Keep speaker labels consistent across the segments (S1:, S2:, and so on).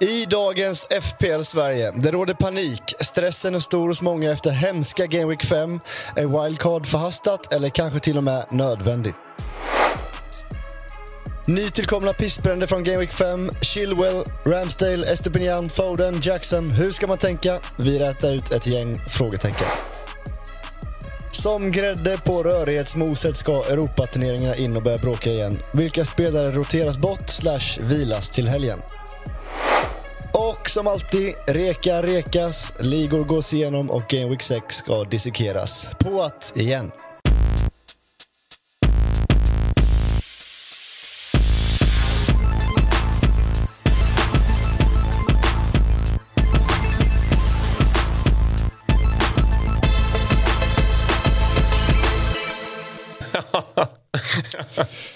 S1: I dagens FPL Sverige, det råder panik. Stressen är stor hos många efter hemska Game Week 5. Är wildcard förhastat eller kanske till och med nödvändigt? Nytillkomna pissbränder från Game Week 5. Chilwell, Ramsdale, Estepinian, Foden, Jackson. Hur ska man tänka? Vi rätar ut ett gäng frågetecken. Som grädde på rörighetsmoset ska Europaturneringarna in och börja bråka igen. Vilka spelare roteras bort slash vilas till helgen? Och som alltid, reka rekas, ligor gås igenom och Game Week 6 ska dissekeras. På att igen.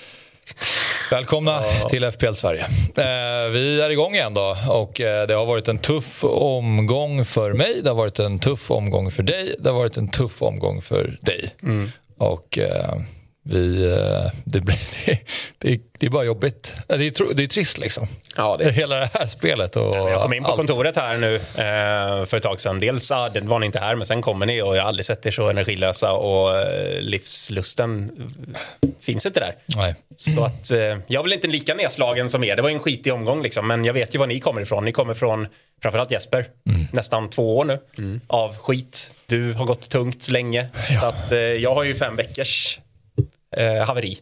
S2: Välkomna ja. till FPL Sverige. Eh, vi är igång igen då och eh, det har varit en tuff omgång för mig, det har varit en tuff omgång för dig, det har varit en tuff omgång för dig. Mm. Och eh, vi, eh, det, blir, det, det, det, är bara jobbigt. Det är, det är trist liksom. Ja, det... Hela det här spelet. Och
S3: ja, jag kom in på allt. kontoret här nu eh, för ett tag sedan. Dels ah, var ni inte här, men sen kommer ni och jag har aldrig sett er så energilösa och eh, livslusten finns inte där.
S2: Nej.
S3: Så att eh, jag vill inte lika nedslagen som er. Det var en skitig omgång liksom, men jag vet ju var ni kommer ifrån. Ni kommer från framförallt Jesper, mm. nästan två år nu mm. av skit. Du har gått tungt länge. Ja. Så att eh, jag har ju fem veckors eh, haveri.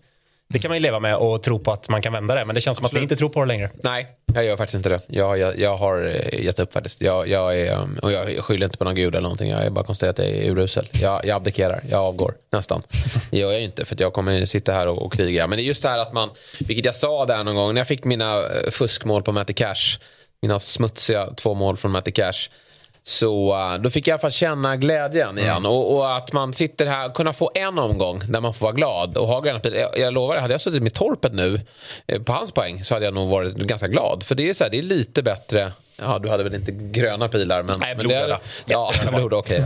S3: Det kan man ju leva med och tro på att man kan vända det. Men det känns som att ni inte tror på det längre.
S4: Nej, jag gör faktiskt inte det. Jag, jag, jag har eh, gett upp faktiskt. Jag, jag, är, um, och jag skyller inte på någon gud eller någonting. Jag är bara konstaterar att jag är urusel. Jag, jag abdikerar. Jag avgår. Nästan. Det gör jag inte för jag kommer sitta här och, och kriga. Men det är just det här att man, vilket jag sa där någon gång när jag fick mina eh, fuskmål på Matty Cash. Mina smutsiga två mål från Matty Cash så uh, då fick jag i alla fall känna glädjen igen. Mm. Och, och, att man sitter här, kunna få en omgång där man får vara glad och ha gröna jag, jag lovar, hade jag suttit med Torpet nu eh, på hans poäng så hade jag nog varit ganska glad. För det är, så här, det är lite bättre Ja, du hade väl inte gröna pilar? Men,
S3: Nej,
S4: blodröda.
S3: Men
S4: ja, blodröda. Okay.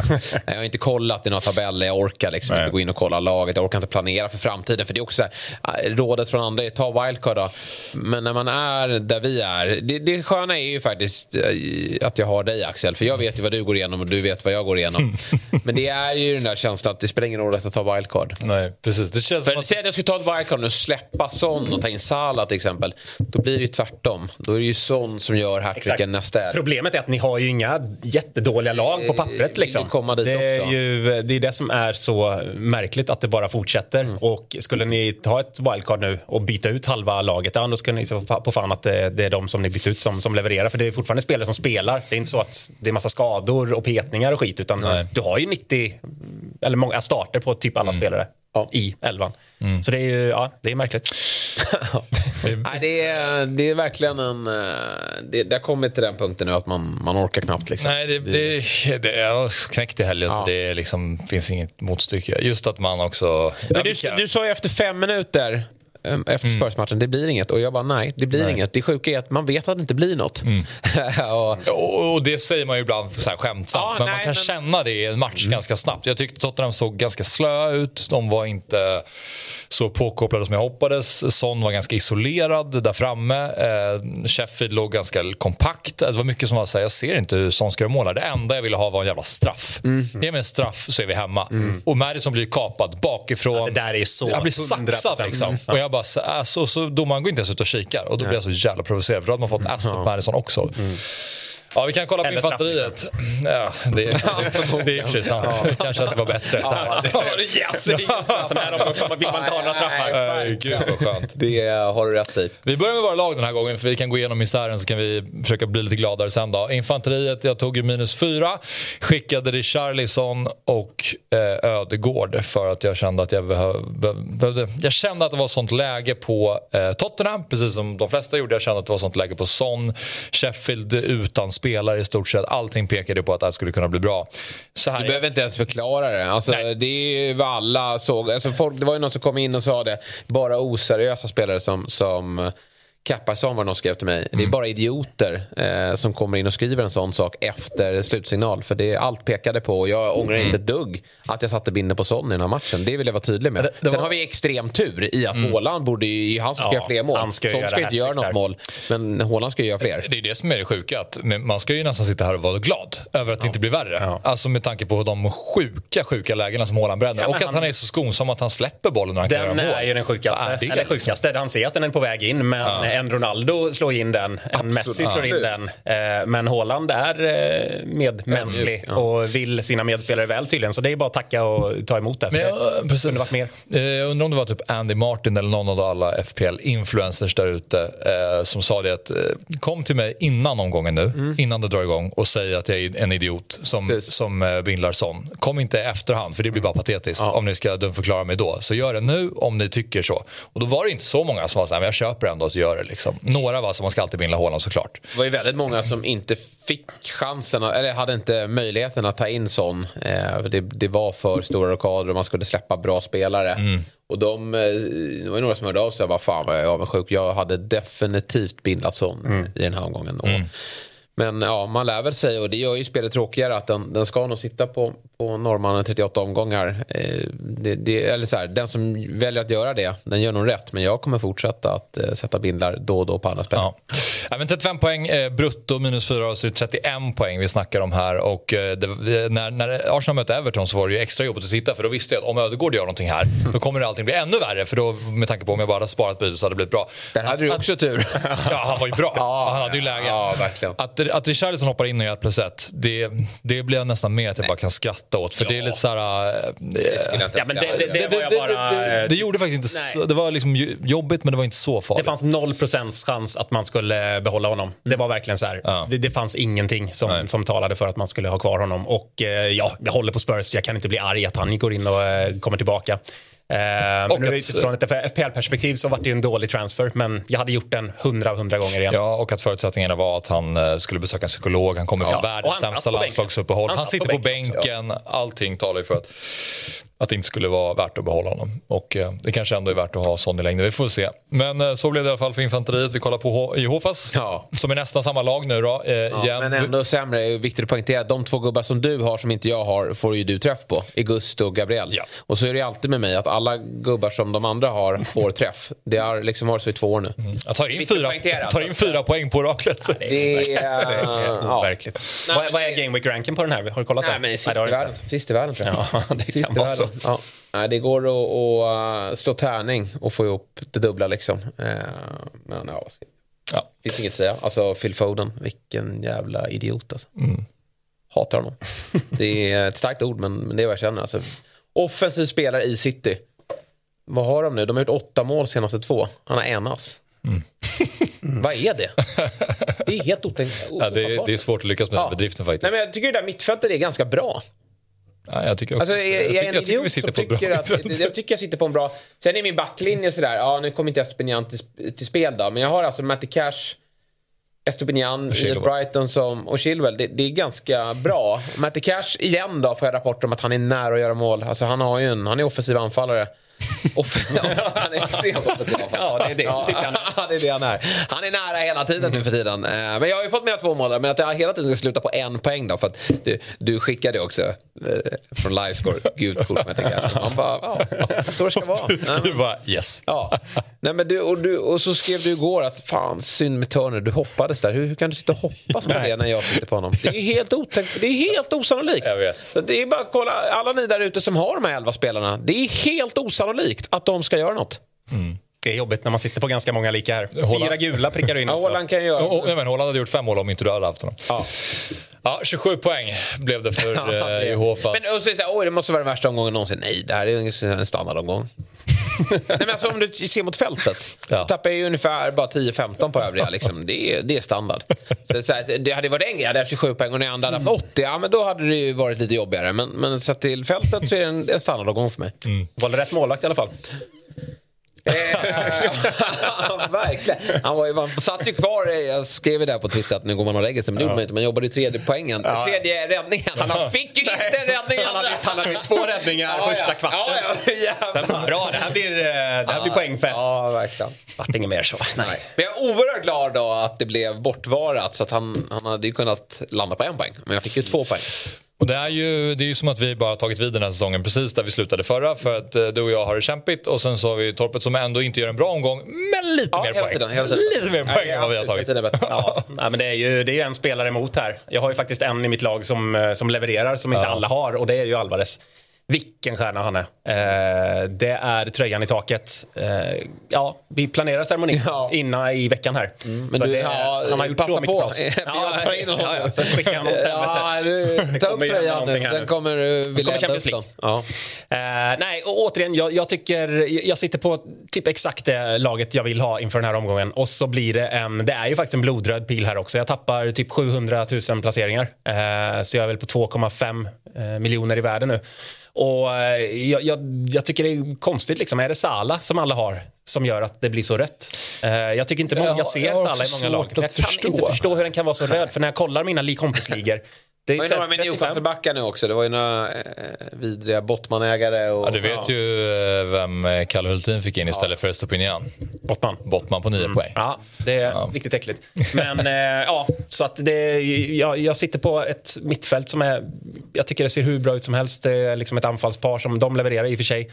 S4: jag har inte kollat i några tabeller, jag orkar liksom inte gå in och kolla laget, jag orkar inte planera för framtiden. För det är också så här, äh, rådet från andra är ta wildcard då. Men när man är där vi är, det, det sköna är ju faktiskt äh, att jag har dig Axel, för jag vet ju vad du går igenom och du vet vad jag går igenom. men det är ju den där känslan att det spelar ingen roll att ta wildcard.
S2: Nej, precis. Det känns
S4: för, att... Säg att jag skulle ta ett wildcard och släppa Son och ta in Salah till exempel. Då blir det ju tvärtom. Då är det ju Son som gör hattricken nästa.
S3: Problemet är att ni har ju inga jättedåliga lag på pappret. Liksom. det, är ju, det är det som är så märkligt att det bara fortsätter. Mm. Och skulle ni ta ett wildcard nu och byta ut halva laget, ja, då ska ni se på fan att det, det, är de som ni bytt ut som, som levererar. För det är fortfarande spelare som spelar. Det är inte så att det är massa skador och petningar och skit. Utan Nej. du har ju 90, eller många starter på typ alla mm. spelare ja. i elvan. Mm. Så det är ju ja, det är märkligt.
S4: Nej, det, är, det är verkligen en... Eh, det, det har kommit till den punkten nu att man, man orkar knappt. Liksom.
S2: Nej, det, det, det, jag har knäckt i helgen ja. så det liksom, finns inget motstycke. Just att man också...
S4: Du, du sa ju efter fem minuter efter mm. Spurs-matchen. Det blir inget. Och jag bara, nej, det blir nej. inget. Det sjuka är att man vet att det inte blir något. Mm.
S2: och... och... det säger man ju ibland för så här skämtsamt. Ja, men nej, man kan men... känna det i en match mm. ganska snabbt. Jag tyckte Tottenham såg ganska slöa ut. De var inte så påkopplade som jag hoppades. Son var ganska isolerad där framme. Eh, Sheffield låg ganska kompakt. Det var mycket som var så här, jag ser inte hur Son ska göra mål. Det enda jag ville ha var en jävla straff. Mm. Ge mig en straff så är vi hemma. Mm. Och Madison blir kapad bakifrån. Ja,
S3: det där är så
S2: Jag blir saxad liksom. Mm. Och jag bara, alltså, så domaren går inte ens ut och kikar. Och då blir jag så jävla provocerad. För då hade man fått mm. Asset Madison också. Mm. Ja, vi kan kolla på infanteriet. Ja, det, det, det är sant. Ja. Kanske att det var bättre. Ja,
S3: det, yes, det är ingen som är vill man inte ha några straffar.
S2: Gud vad skönt.
S4: Det har du rätt i.
S2: Vi börjar med våra lag den här gången för vi kan gå igenom misären så kan vi försöka bli lite gladare sen då. Infanteriet, jag tog ju minus fyra. Skickade Richarlison och eh, Ödegård för att jag kände att jag behövde... Jag kände att det var sånt läge på eh, Tottenham, precis som de flesta gjorde. Jag kände att det var sånt läge på Son. Sheffield utan spelare i stort sett. Allting pekade på att det här skulle kunna bli bra.
S4: Så här, du behöver inte ens förklara det. Alltså, det är vad alla såg. Alltså, folk, det var ju någon som kom in och sa det. Bara oseriösa spelare som, som Kapparsson var någon skrev till mig. Det är mm. bara idioter eh, som kommer in och skriver en sån sak efter slutsignal. För det allt pekade på och jag ångrar mm. inte ett dugg att jag satte binden på Son i den här matchen. Det vill jag vara tydlig med. Det, det Sen var... har vi extrem tur i att mm. Haaland borde ju, han ska ja, göra fler mål. Han ska, ska inte göra något mål. Men Haaland ska ju göra fler.
S2: Det är det som är det sjuka. Att man ska ju nästan sitta här och vara glad över att ja. det inte blir värre. Ja. Alltså med tanke på de sjuka, sjuka lägena som Haaland bränner. och att han... han är så skonsam att han släpper bollen när han
S3: den
S2: kan göra mål.
S3: Den är ju den sjukaste. Ja, det är Eller sjukaste. Han ser att den är på väg in men. En Ronaldo slår in den, en Absolut. Messi slår in den. Eh, men Haaland är eh, medmänsklig ja. och vill sina medspelare väl tydligen. Så det är bara att tacka och ta emot det. Men, ja,
S2: precis. Varit mer. Eh, jag undrar om det var typ Andy Martin eller någon av alla FPL-influencers där ute som sa det att kom till mig innan omgången nu, mm. innan det drar igång och säg att jag är en idiot som, som Bin Larsson. Kom inte efterhand för det blir bara patetiskt om ni ska dumförklara mig då. Så gör det nu om ni tycker så. Och då var det inte så många som var så här, men jag köper ändå att göra det. Liksom. Några var som man ska alltid vinna Håland såklart.
S4: Det var ju väldigt många som inte fick chansen, eller hade inte möjligheten att ta in sån. Eh, det, det var för stora rockader och man skulle släppa bra spelare. Mm. Och de, eh, det var några som hörde av sig och bara fan vad jag är avundsjuk. Jag hade definitivt bindat sån mm. i den här omgången. Mm. Men ja, man lär väl sig och det gör ju spelet tråkigare att den, den ska nog sitta på, på norrmannen 38 omgångar. Eh, det, det, eller så här, den som väljer att göra det, den gör nog rätt. Men jag kommer fortsätta att eh, sätta bindlar då och då på andra spel. Ja.
S2: Ja, men 35 poäng eh, brutto, minus 4, så det är 31 poäng vi snackar om här. Och, eh, det, när, när Arsenal mötte Everton så var det ju extra jobbigt att sitta för då visste jag att om Ödegård gör någonting här då kommer det allting bli ännu värre. För då, med tanke på om jag bara hade sparat bytet så hade det blivit bra.
S4: Där hade du också tur.
S2: ja, han var ju bra. Ja, han hade ju lägen.
S4: Ja, verkligen.
S2: Att, att Richarlison hoppar in och gör 1 plus 1, det, det blir jag nästan mer att jag bara kan skratta åt. För ja. det är lite så här... Äh,
S3: ja, men det, det, det, det, var bara,
S2: det, det, gjorde faktiskt inte så, Det var liksom jobbigt men det var inte så farligt.
S3: Det fanns 0 chans att man skulle behålla honom. Det var verkligen så här. Ja. Det, det, fanns ingenting som, som talade för att man skulle ha kvar honom. Och eh, ja, jag håller på Spurs. Jag kan inte bli arg att han går in och eh, kommer tillbaka. Eh, men nu, från ett FPL-perspektiv så var det ju en dålig transfer men jag hade gjort den hundra hundra gånger igen.
S2: Ja, och att förutsättningarna var att han eh, skulle besöka en psykolog. Han kommer från ja, världens sämsta landslagsuppehåll. Han, han sitter på bänken. bänken. Allting talar ju för att att det inte skulle vara värt att behålla honom. Och eh, det kanske ändå är värt att ha sån i längden. Vi får se. Men eh, så blev det i alla fall för infanteriet. Vi kollar på i Hofas ja. som är nästan samma lag nu då. Eh,
S4: ja, men ändå sämre. Viktigt att poängtera. De två gubbar som du har som inte jag har får ju du träff på. Augusto och Gabriel. Ja. Och så är det alltid med mig att alla gubbar som de andra har får träff. Det har liksom varit så i två år nu. Mm.
S2: Jag tar in, fyra, tar in fyra poäng på oraklet.
S3: Det är, det är overkligt. Ja. Vad, vad är Game Week ranken på den här? Har du kollat
S4: Nej,
S3: den?
S4: Sist i världen tror jag.
S3: Ja, det kan vara så.
S4: Ja. Det går att, att, slå tärning och få ihop det dubbla liksom. Eh, men ja, ja. finns inget att säga. Alltså Phil Foden, vilken jävla idiot alltså. Mm. Hatar honom. det är ett starkt ord men, det är vad jag känner. Alltså. Offensiv spelare i City. Vad har de nu? De har gjort åtta mål senaste två. Han har en ass. Mm. Vad är det? Det är helt otänkbart.
S2: Ja, det, är, det är svårt att lyckas med ja. den bedriften faktiskt.
S4: Nej, men jag tycker det där mittfältet är ganska bra.
S2: Ja, jag tycker också
S4: alltså, jag, jag, jag, jag, tycker vi sitter på tycker att, Jag tycker jag sitter på en bra... Sen är min backlinje sådär, ja nu kommer inte Estopinian till, till spel då, men jag har alltså Matty Cash, Estopinian, Brighton som, och Chilwell. Det, det, är ganska bra. Matty Cash igen då får jag rapporter om att han är nära att göra mål. Alltså han har ju en, han är offensiv anfallare. han är extremt offensiv
S3: Ja, det är det. Ja,
S4: det är det han är. Han är nära hela tiden nu för tiden. Eh, men jag har ju fått mina två mål men att jag hela tiden ska sluta på en poäng då. För att du, du skickade också eh, från livescore, gult kort. Men jag man bara, ja, så det ska vara.
S2: Du bara, yes.
S4: Ja. Nej, men du, och, du, och så skrev du igår att fan synd med Turner, du hoppades där. Hur, hur kan du sitta och hoppas på det när jag sitter på honom? Det är helt, otänkt, det är helt osannolikt.
S2: Jag vet.
S4: Så det är bara att kolla, alla ni där ute som har de här elva spelarna. Det är helt osannolikt att de ska göra något.
S3: Mm. Det är jobbigt när man sitter på ganska många lika här. Fyra gula prickar du in
S4: också. Håland kan göra.
S2: Oh, men Håland hade gjort fem mål om inte du hade haft honom. Ja. Ja, 27 poäng blev det för ja, eh, Hofas.
S4: Men och så säger oj det måste vara den värsta omgången någonsin. Nej, det här är en standardomgång. Nej, men alltså, om du ser mot fältet. Ja. tappar ju ungefär bara 10-15 på övriga. Liksom. Det, är, det är standard. Så, så här, det hade varit en grej, hade 27 poäng och den andra hade haft 80. Ja, men då hade det ju varit lite jobbigare. Men, men sett till fältet så är det en, en standardomgång för mig.
S3: Mm. Valde rätt målvakt i alla fall.
S4: Ja, verkligen. Han, var, han satt ju kvar, jag skrev det där på Twitter att nu går man och lägger sig, men det gjorde man inte. Man jobbade i tredje poängen, ja. tredje räddningen. Han fick ju inte en räddning.
S3: Han hade, han hade två räddningar ja, första kvarten. Ja, ja, Sen, bra, det här blir, eh, det här blir poängfest.
S4: Ja, verkligen.
S3: Vart inget mer så.
S4: Nej. Men jag är oerhört glad då att det blev bortvarat, så att han, han hade ju kunnat landa på en poäng. Men jag fick ju två poäng.
S2: Och det är ju det är ju som att vi bara tagit vid den här säsongen precis där vi slutade förra för att eh, du och jag har det kämpigt och sen så har vi Torpet som ändå inte gör en bra omgång men lite ja, mer poäng. Tiden, lite mer poäng än vad vi har tagit.
S3: ja, men det är ju det är en spelare emot här. Jag har ju faktiskt en i mitt lag som, eh, som levererar som inte alla har och det är ju Alvarez. Vilken stjärna han är. Eh, det är tröjan i taket. Eh, ja, vi planerar ceremonin ja. innan i veckan här.
S4: Mm, men du, ja, han har gjort så mycket för oss. ja, ja, ja, sen skickar han åt helvete. ta upp tröjan nu, sen kommer vi
S3: kommer Champions League. Ja. Uh, nej, och återigen, jag, jag, tycker, jag sitter på typ exakt det laget jag vill ha inför den här omgången. Och så blir det en, det är ju faktiskt en blodröd pil här också. Jag tappar typ 700 000 placeringar. Uh, så jag är väl på 2,5 uh, miljoner i världen nu. Och eh, jag, jag, jag, tycker det är konstigt, liksom. är det Sala som alla har som gör att det blir så rött? Uh, jag tycker inte många, jag ser Sala i många lag. Jag kan förstå. inte förstå hur den kan vara så röd, för när jag kollar mina kompisligor
S4: det var ju några med Newcastle-backar nu också. Det var ju några eh, vidriga Bottman-ägare. Och,
S2: ja, du vet ja. ju eh, vem eh, Kalle Hultin fick in istället ja. för Estopinian.
S3: Bottman.
S2: Bottman på nio mm. poäng.
S3: Ja, det är ja. riktigt äckligt. Men eh, ja, så att det, jag, jag sitter på ett mittfält som är... Jag tycker det ser hur bra ut som helst. Det är liksom ett anfallspar som de levererar i och för sig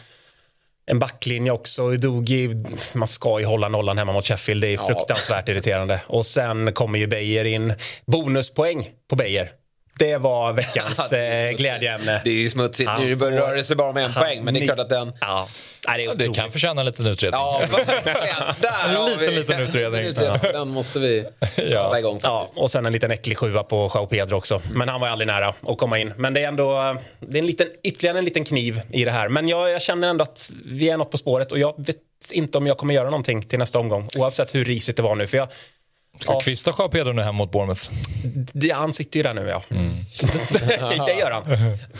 S3: en backlinje också. Udogi, man ska ju hålla nollan hemma mot Sheffield. Det är fruktansvärt irriterande. Och sen kommer ju Beijer in. Bonuspoäng på Beijer det var veckans eh, glädjeämne.
S4: Det är ju smutsigt. nu börjar det röra sig bara om en poäng, men det är klart att den... Ja.
S2: Nej, det, det kan förtjäna en liten utredning. Ja,
S4: Där
S2: en liten, liten utredning. Ja.
S4: Den måste vi ja. igång.
S3: Ja, och sen en liten äcklig sjua på Jao Pedro också. Men han var aldrig nära att komma in. Men det är ändå det är en liten, ytterligare en liten kniv i det här. Men jag, jag känner ändå att vi är något på spåret och jag vet inte om jag kommer göra någonting till nästa omgång. Oavsett hur risigt det var nu. För jag,
S2: Ska ja. Kvista Pedro nu hem mot Bournemouth?
S3: Det, han sitter ju där nu, ja. Mm. det gör han.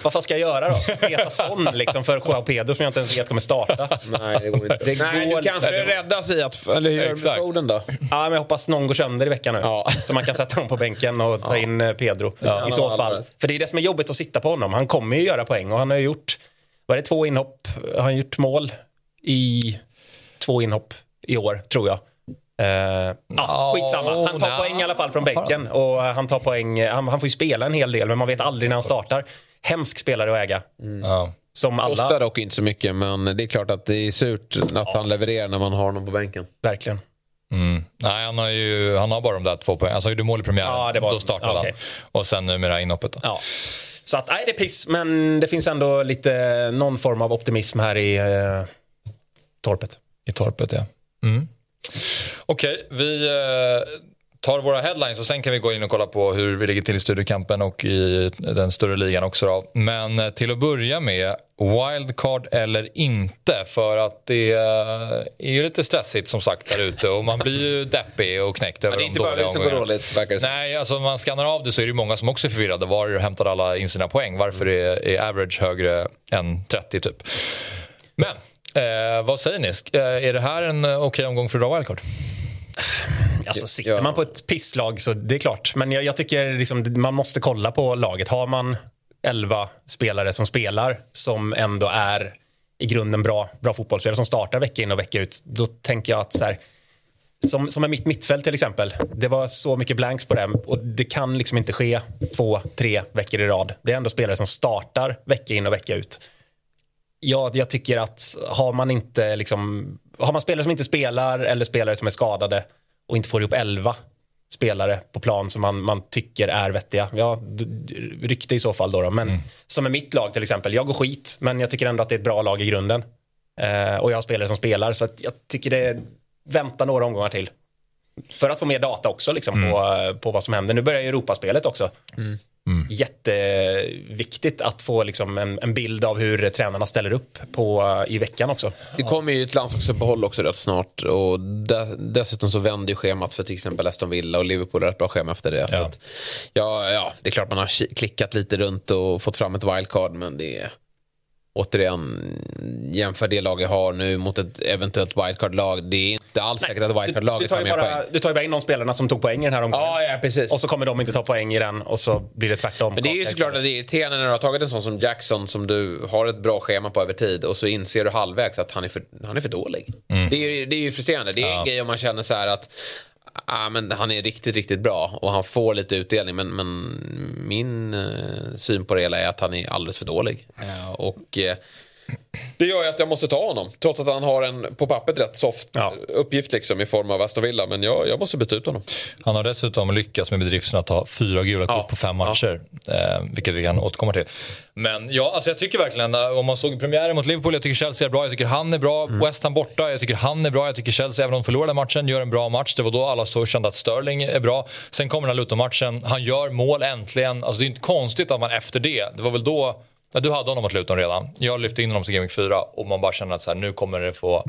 S3: Vad fan ska jag göra då? Peta sån liksom för Joao Pedro som jag inte ens vet kommer starta?
S4: Nej, det går inte. Det Nej, går du kanske det räddas i att... Eller hur gör du med Foden då?
S3: Ja, men jag hoppas någon går sönder i veckan nu. Ja. Så man kan sätta honom på bänken och ta in eh, Pedro. Ja. I så fall. För det är det som är jobbigt att sitta på honom. Han kommer ju göra poäng och han har gjort... Var det två inhopp? Har han gjort mål i två inhopp i år, tror jag. Uh, ah, skitsamma. Han tar poäng i alla fall från bänken. Och han, tar poäng, han, han, får ju spela en hel del, men man vet aldrig när han startar. Hemsk spelare att äga. Mm.
S4: Som alla... Kostar dock inte så mycket, men det är klart att det är surt att ja. han levererar när man har honom på bänken.
S3: Verkligen.
S2: Mm. Nej, han har ju han har bara de där två poängen. Alltså, gjorde mål i premiären, ja, det var... då startade okay. han. Och sen numera inhoppet. Då.
S3: Ja. Så att, nej, det är piss, men det finns ändå lite, någon form av optimism här i eh, torpet.
S2: I torpet, ja. Mm. Okej, okay, vi eh, tar våra headlines och sen kan vi gå in och kolla på hur vi ligger till i studiekampen och i den större ligan också. Då. Men eh, till att börja med, wildcard eller inte? För att det eh, är ju lite stressigt som sagt där ute och man blir ju deppig och knäckt över de dåliga
S4: omgångarna. Det är inte bara vi som går dåligt,
S2: Nej, alltså om man skannar av det så är det många som också är förvirrade. Var hämtar alla in sina poäng? Varför är, är average högre än 30 typ? Men Eh, vad säger ni? Eh, är det här en okej okay omgång för att dra wildcard?
S3: Alltså, sitter ja. man på ett pisslag så det är klart. Men jag, jag tycker liksom, man måste kolla på laget. Har man 11 spelare som spelar som ändå är i grunden bra, bra fotbollsspelare som startar vecka in och vecka ut. Då tänker jag att så här, som, som är mitt mittfält till exempel. Det var så mycket blanks på det och det kan liksom inte ske två, tre veckor i rad. Det är ändå spelare som startar vecka in och vecka ut. Ja, jag tycker att har man inte liksom, har man spelare som inte spelar eller spelare som är skadade och inte får ihop 11 spelare på plan som man, man tycker är vettiga. Ja, rykte i så fall då. då. Men mm. som är mitt lag till exempel. Jag går skit, men jag tycker ändå att det är ett bra lag i grunden. Eh, och jag har spelare som spelar, så jag tycker det är vänta några omgångar till. För att få mer data också liksom, mm. på, på vad som händer. Nu börjar ju Europaspelet också. Mm. Mm. Jätteviktigt att få liksom en, en, bild av hur tränarna ställer upp på, i veckan också.
S4: Det kommer ju ett landslagsuppehåll också rätt snart och de, dessutom så vänder ju schemat för till exempel Aston Villa och Liverpool har ett bra schema efter det. Ja. Att, ja, ja, det är klart man har klickat lite runt och fått fram ett wildcard men det är återigen, jämför det lag jag har nu mot ett eventuellt wildcard-lag. Det är inte alls säkert att wildcard-laget tar mer poäng.
S3: Du tar ju bara in de spelarna som tog poäng i den här omgången.
S4: Ja, ja, precis.
S3: Och så kommer de inte ta poäng i den och så blir det tvärtom.
S4: Men det är ju såklart att det är irriterande när du har tagit en sån som Jackson som du har ett bra schema på över tid och så inser du halvvägs att han är för, han är för dålig. Mm. Det, är, det är ju frustrerande. Det är ja. en grej om man känner så här att ah, men han är riktigt, riktigt bra och han får lite utdelning. Men, men min eh, syn på det hela är att han är alldeles för dålig. Eh, och eh, det gör ju att jag måste ta honom. Trots att han har en på pappret rätt soft ja. uppgift liksom, i form av Aston Villa. Men jag, jag måste byta ut honom.
S2: Han har dessutom lyckats med bedriften att ta fyra gula kort ja. på fem matcher. Ja. Eh, vilket vi kan återkomma till. Men ja, alltså jag tycker verkligen, eh, om man såg premiären mot Liverpool, jag tycker Chelsea är bra, jag tycker han är bra. Mm. West Ham borta, jag tycker han är bra. Jag tycker Chelsea, även om de förlorade matchen, gör en bra match. Det var då alla stod och kände att Sterling är bra. Sen kommer den här Luton-matchen, han gör mål äntligen. Alltså det är inte konstigt att man efter det, det var väl då Ja, du hade honom mot Luton redan. Jag lyfte in honom till Gaming 4 och man bara känner att så här, nu kommer det få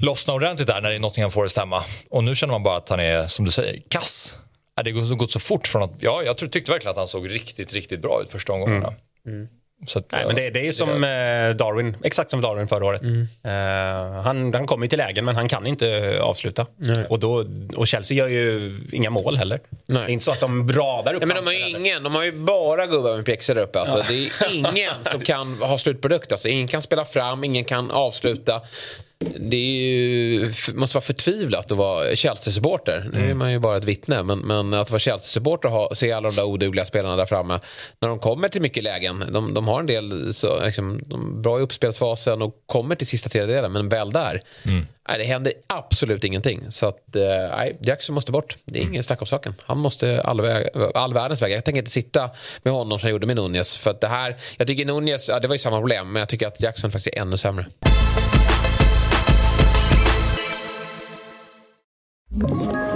S2: lossna ordentligt där när det är Nottingham Forest hemma. Och nu känner man bara att han är, som du säger, kass. Det har gått så fort från att, ja, jag tyckte verkligen att han såg riktigt, riktigt bra ut första omgångarna. Mm. Mm.
S3: Att, Nej, men det, det är som det... Eh, Darwin, exakt som Darwin förra året. Mm. Uh, han, han kommer till lägen men han kan inte avsluta. Och, då, och Chelsea gör ju inga mål heller. Nej. Det är inte så att de radar upp
S4: Nej, men de har ju ingen, de har ju bara gubbar med pjäxor där uppe. Alltså. Ja. Det är ingen som kan ha slutprodukt. Alltså. Ingen kan spela fram, ingen kan avsluta det ju, måste vara förtvivlat att vara Chelsea-supporter. Nu är mm. man ju bara ett vittne. Men, men att vara Chelsea-supporter och se alla de där odugliga spelarna där framme. När de kommer till mycket lägen. De, de har en del så, liksom, de bra i uppspelsfasen och kommer till sista tredjedelen. Men väl där. Mm. Nej, det händer absolut ingenting. Så att, eh, nej, Jackson måste bort. Det är mm. ingen snack om saken. Han måste all, väg, all världens väg. Jag tänker inte sitta med honom som jag gjorde med Nunez. För att det här, jag tycker Nunez, ja, det var ju samma problem. Men jag tycker att Jackson faktiskt är ännu sämre.
S5: Ett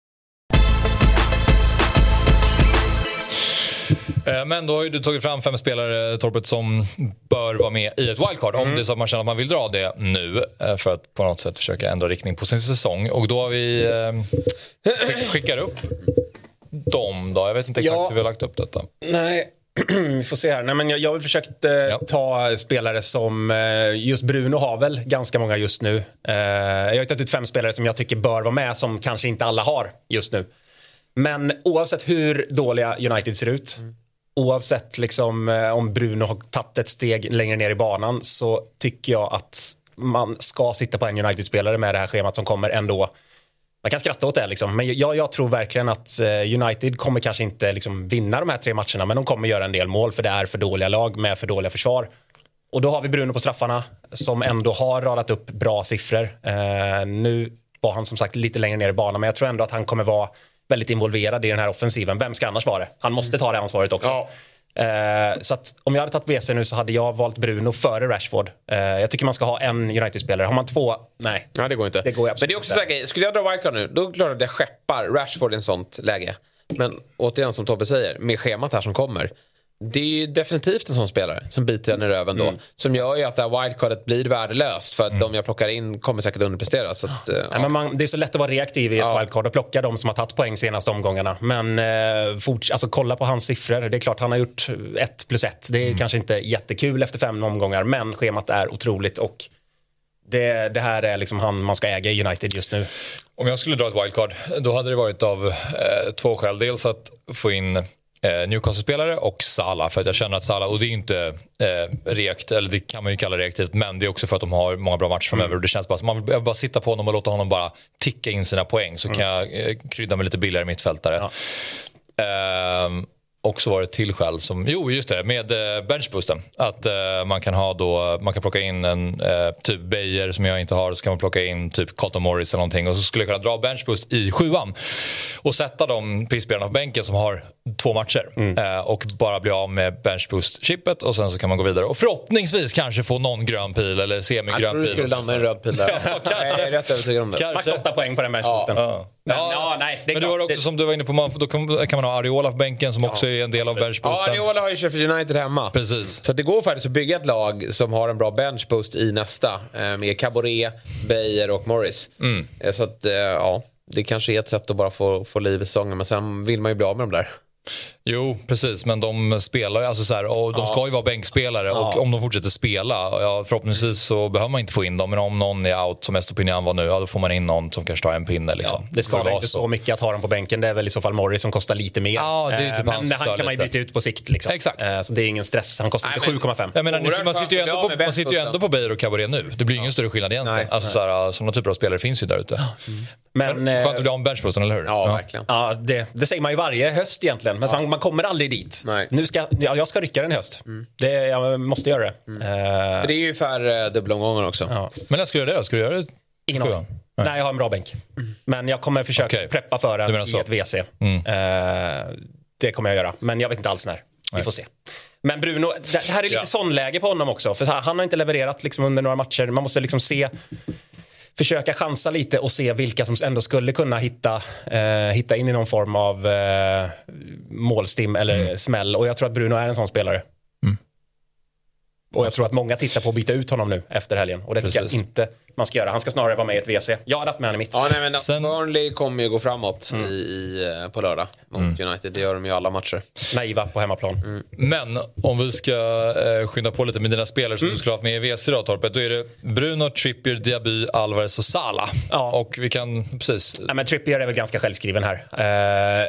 S2: men då har ju du tagit fram fem spelare, Torpet, som bör vara med i ett wildcard. Mm. Om det är så att man känner att man vill dra det nu eh, för att på något sätt försöka ändra riktning på sin säsong. Och då har vi eh, skickar upp dem då. Jag vet inte exakt ja. hur vi har lagt upp detta.
S3: Nej, vi får se här. Nej, men jag, jag har försökt eh, ja. ta spelare som... Eh, just Bruno har väl ganska många just nu. Eh, jag har tagit ut fem spelare som jag tycker bör vara med som kanske inte alla har just nu. Men oavsett hur dåliga United ser ut mm oavsett liksom, eh, om Bruno har tagit ett steg längre ner i banan så tycker jag att man ska sitta på en United-spelare med det här schemat som kommer ändå man kan skratta åt det, liksom. men jag, jag, tror verkligen att eh, United kommer kanske inte liksom, vinna de här tre matcherna, men de kommer göra en del mål för det är för dåliga lag med för dåliga försvar. Och då har vi Bruno på straffarna som ändå har radat upp bra siffror. Eh, nu var han som sagt lite längre ner i banan, men jag tror ändå att han kommer vara väldigt involverad i den här offensiven. Vem ska annars vara det? Han måste ta det ansvaret också. Ja. Eh, så att om jag hade tagit WC nu så hade jag valt Bruno före Rashford. Eh, jag tycker man ska ha en United-spelare. Har man två, nej.
S4: Ja, det går inte.
S3: Det går
S4: Men det är också inte. skulle jag dra wildcard nu, då är det klart att jag skeppar Rashford i ett sånt läge. Men återigen som Tobbe säger, med schemat här som kommer det är ju definitivt en sån spelare som biter den i röven då. Mm. Som gör ju att det här wildcardet blir värdelöst för att mm. de jag plockar in kommer säkert underprestera. Så att,
S3: ja. men man, det är så lätt att vara reaktiv i ett ja. wildcard och plocka de som har tagit poäng senaste omgångarna. Men eh, forts, alltså, kolla på hans siffror. Det är klart han har gjort ett plus ett. Det är mm. kanske inte jättekul efter fem omgångar men schemat är otroligt och det, det här är liksom han man ska äga i United just nu.
S2: Om jag skulle dra ett wildcard då hade det varit av eh, två skäl. Dels att få in eh, Newcastle-spelare och Salah för att jag känner att Salah, och det är inte eh, reakt, eller det kan man ju kalla reaktivt, men det är också för att de har många bra matcher framöver mm. och det känns bara som man vill bara sitta på honom och låta honom bara ticka in sina poäng så mm. kan jag eh, krydda med lite billigare mittfältare. Ja. Eh, också varit ett till skäl som, jo just det, med eh, benchboosten. Att uh, man kan ha då, man kan plocka in en uh, typ Beijer som jag inte har, så kan man plocka in typ Carlton Morris eller någonting och så skulle jag kunna dra benchboost i sjuan och sätta de pisspelarna på bänken som har två matcher mm. uh, och bara bli av med benchboost-chippet och sen så kan man gå vidare och förhoppningsvis kanske få någon grön pil eller semigrön pil. Jag
S4: trodde du skulle landa i en röd pil där. ja, jag är rätt övertygad om det.
S3: Max åtta poäng på den benchboosten. Ja.
S2: Men, ja, ja, nej, men du har också som du var inne på, då kan, man ha Ariola på bänken som också är en del av benchboosten.
S4: Ja, Ariola har ju Sheffield United hemma.
S2: Precis.
S4: Så det går faktiskt att bygga ett lag som har en bra benchboost i nästa. Eh, med Caboret, Beijer och Morris. Mm. Eh, så att, eh, ja, det kanske är ett sätt att bara få, få liv i säsongen. Men sen vill man ju bli av med dem där.
S2: Jo, precis. Men de spelar alltså så här, och de ska ju vara bänkspelare ja. och om de fortsätter spela, ja, förhoppningsvis så behöver man inte få in dem. Men om någon är out, som Estopinian var nu, ja, då får man in någon som kanske tar en pinne. Liksom.
S3: Ja, det skadar inte så. så mycket att ha dem på bänken. Det är väl i så fall Morris som kostar lite mer.
S2: Ja, det är typ
S3: eh, men han kan man ju byta ut på sikt. Liksom.
S2: Exakt.
S3: Eh, så det är ingen stress. Han kostar inte 7,5.
S2: Jag menar, man sitter ju ändå på, man sitter ju ändå på Beijer och Cabaret nu. Det blir ingen större skillnad egentligen. Nej, alltså, nej. Så här, sådana typer av spelare finns ju där ute. Mm. Men, men skönt att bli av med benchposten, eller hur?
S4: Ja, verkligen.
S3: Ja, det, det säger man ju varje höst egentligen. Men man, man kommer aldrig dit. Nej. Nu ska, ja, jag ska rycka den i höst. Mm. Det, jag måste göra det. Mm.
S4: Uh, det är ju färre uh, dubbelomgångar också. Ja.
S2: Men när ska du göra det? Ska du göra det?
S3: Ingen aning. Nej. Nej, jag har en bra bänk. Mm. Men jag kommer försöka okay. preppa för den i ett WC. Mm. Uh, det kommer jag göra. Men jag vet inte alls när. Vi Nej. får se. Men Bruno, det här är lite ja. sån läge på honom också. För han har inte levererat liksom under några matcher. Man måste liksom se försöka chansa lite och se vilka som ändå skulle kunna hitta, eh, hitta in i någon form av eh, målstim eller mm. smäll. Och jag tror att Bruno är en sån spelare. Och jag tror att många tittar på att byta ut honom nu efter helgen. Och det Precis. tycker jag inte man ska göra. Han ska snarare vara med i ett WC. Jag hade haft med honom i mitt.
S4: Ja, nej, men Sen... Burnley kommer ju gå framåt mm. i, i, på lördag mot mm. United. Det gör de ju alla matcher.
S3: Naiva på hemmaplan.
S2: Mm. Men om vi ska eh, skynda på lite med dina spelare som mm. du skulle ha haft med i WC då, Torpet. Då är det Bruno, Trippier, Diaby, Alvarez och Sala. Ja. Och vi kan, precis.
S3: Ja, men Trippier är väl ganska självskriven här. Eh,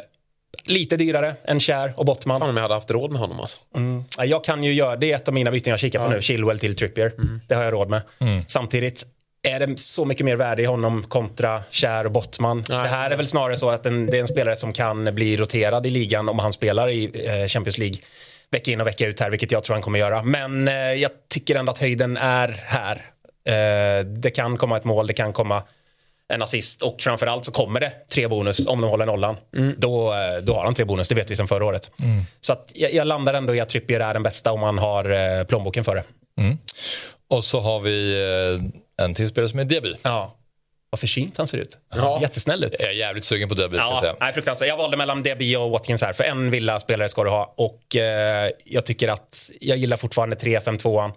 S3: Lite dyrare än Kär och Bottman.
S4: Fan om jag hade haft råd med honom alltså.
S3: Mm. Jag kan ju göra, det är ett av mina byten jag kikar på ja. nu, Chilwell till Trippier. Mm. Det har jag råd med. Mm. Samtidigt är det så mycket mer värde i honom kontra Kär och Bottman. Nej. Det här är väl snarare så att en, det är en spelare som kan bli roterad i ligan om han spelar i eh, Champions League vecka in och vecka ut här, vilket jag tror han kommer göra. Men eh, jag tycker ändå att höjden är här. Eh, det kan komma ett mål, det kan komma en assist och framförallt så kommer det tre bonus om de håller nollan. Mm. Då, eh, då har han tre bonus, det vet vi sedan förra året. Mm. Så jag, jag, landar ändå i att Trippier är den bästa om man har eh, plånboken för det. Mm.
S2: Och så har vi eh, en till spelare som är Diaby.
S3: Ja. Vad försynt han ser ut. Ja. Jättesnäll ut.
S2: Jag är jävligt sugen på Diaby.
S3: Ja,
S2: säga.
S3: Nej, fruktansvärt. Jag valde mellan Diaby och Watkins här. För en villa-spelare ska du ha. Och eh, jag tycker att jag gillar fortfarande 3-5-2an.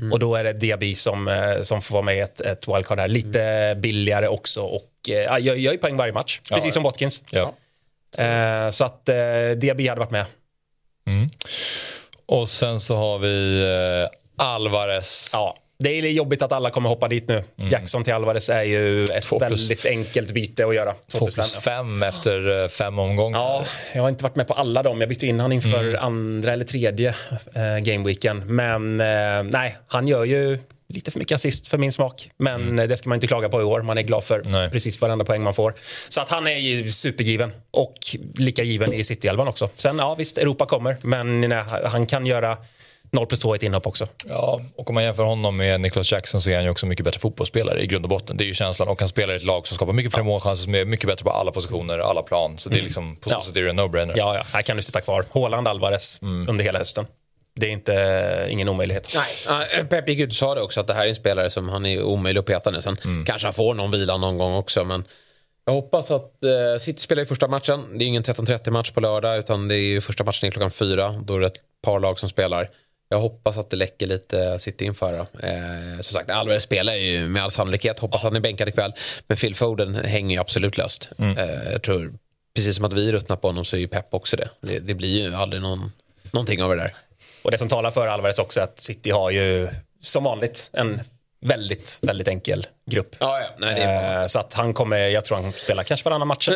S3: Mm. Och då är det Diaby som, eh, som får vara med i ett, ett wildcard här. Lite mm. billigare också och eh, jag gör ju poäng varje match. Ja, precis som Watkins. Ja. Eh, så att eh, Diaby hade varit med.
S2: Mm. Och sen så har vi eh, Alvarez.
S3: Ja, det är jobbigt att alla kommer hoppa dit nu. Mm. Jackson till Alvarez är ju ett plus, väldigt enkelt byte att göra.
S2: 2 plus 5 efter eh, fem omgångar.
S3: Ja, jag har inte varit med på alla dem. Jag bytte in han inför mm. andra eller tredje eh, gameweeken. Men eh, nej, han gör ju lite för mycket assist för min smak. Men mm. det ska man inte klaga på i år. Man är glad för nej. precis varenda poäng man får. Så att han är ju supergiven. Och lika given i City-elvan också. Sen ja, visst, Europa kommer. Men nej, han kan göra 0 plus 2 ett inhopp också.
S2: Ja, och om man jämför honom med Niklas Jackson så är han ju också mycket bättre fotbollsspelare i grund och botten. Det är ju känslan. Och han spelar i ett lag som skapar mycket fler målchanser som är mycket bättre på alla positioner, alla plan. Så det är mm. liksom på så sätt är det en no-brainer.
S3: Ja, ja, här kan du sitta kvar. Håland Alvarez mm. under hela hösten. Det är inte, ingen omöjlighet.
S4: Nej, Pep gick ut och sa det också att det här är en spelare som han är omöjlig att peta nu. Sen mm. kanske han får någon vila någon gång också. Men jag hoppas att eh, City spelar i första matchen. Det är ingen 13.30 match på lördag utan det är första matchen är klockan fyra. Då är det ett par lag som spelar. Jag hoppas att det läcker lite City inför. Eh, som sagt, Alvarez spelar ju med all sannolikhet. Hoppas att är bänkad ikväll. Men Phil Foden hänger ju absolut löst. Mm. Eh, jag tror, precis som att vi ruttnar på honom så är ju Pep också det. Det, det blir ju aldrig någon, någonting av det där.
S3: Och det som talar för Alvarez också är att City har ju som vanligt en väldigt, väldigt enkel grupp.
S4: Ja, ja. Nej, är
S3: eh, så att han kommer, jag tror han spelar kanske varannan match i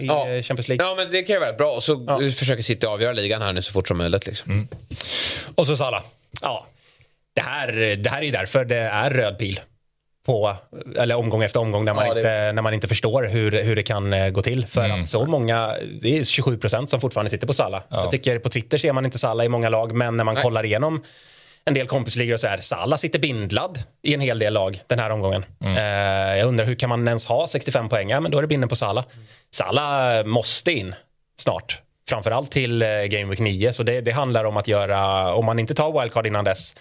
S3: ja. Eh, Champions League.
S4: Ja, men det kan ju vara bra. Så ja. försöker City avgöra ligan här nu så fort som möjligt. Liksom. Mm.
S3: Och så Sala. Ja, det här, det här är ju därför det är röd pil. på, eller omgång efter omgång när man, ja, det... inte, när man inte förstår hur, hur det kan eh, gå till. För mm. att så många, det är 27 procent som fortfarande sitter på Salla. Ja. Jag tycker på Twitter ser man inte Salla i många lag, men när man Nej. kollar igenom en del kompisligor och så här, Salla sitter bindlad i en hel del lag den här omgången. Mm. Eh, jag undrar hur kan man ens ha 65 poäng? Ja, men då är det binden på Salla. Salla måste in snart. Framförallt till eh, Game Week 9. Så det, det handlar om att göra, om man inte tar wildcard innan dess,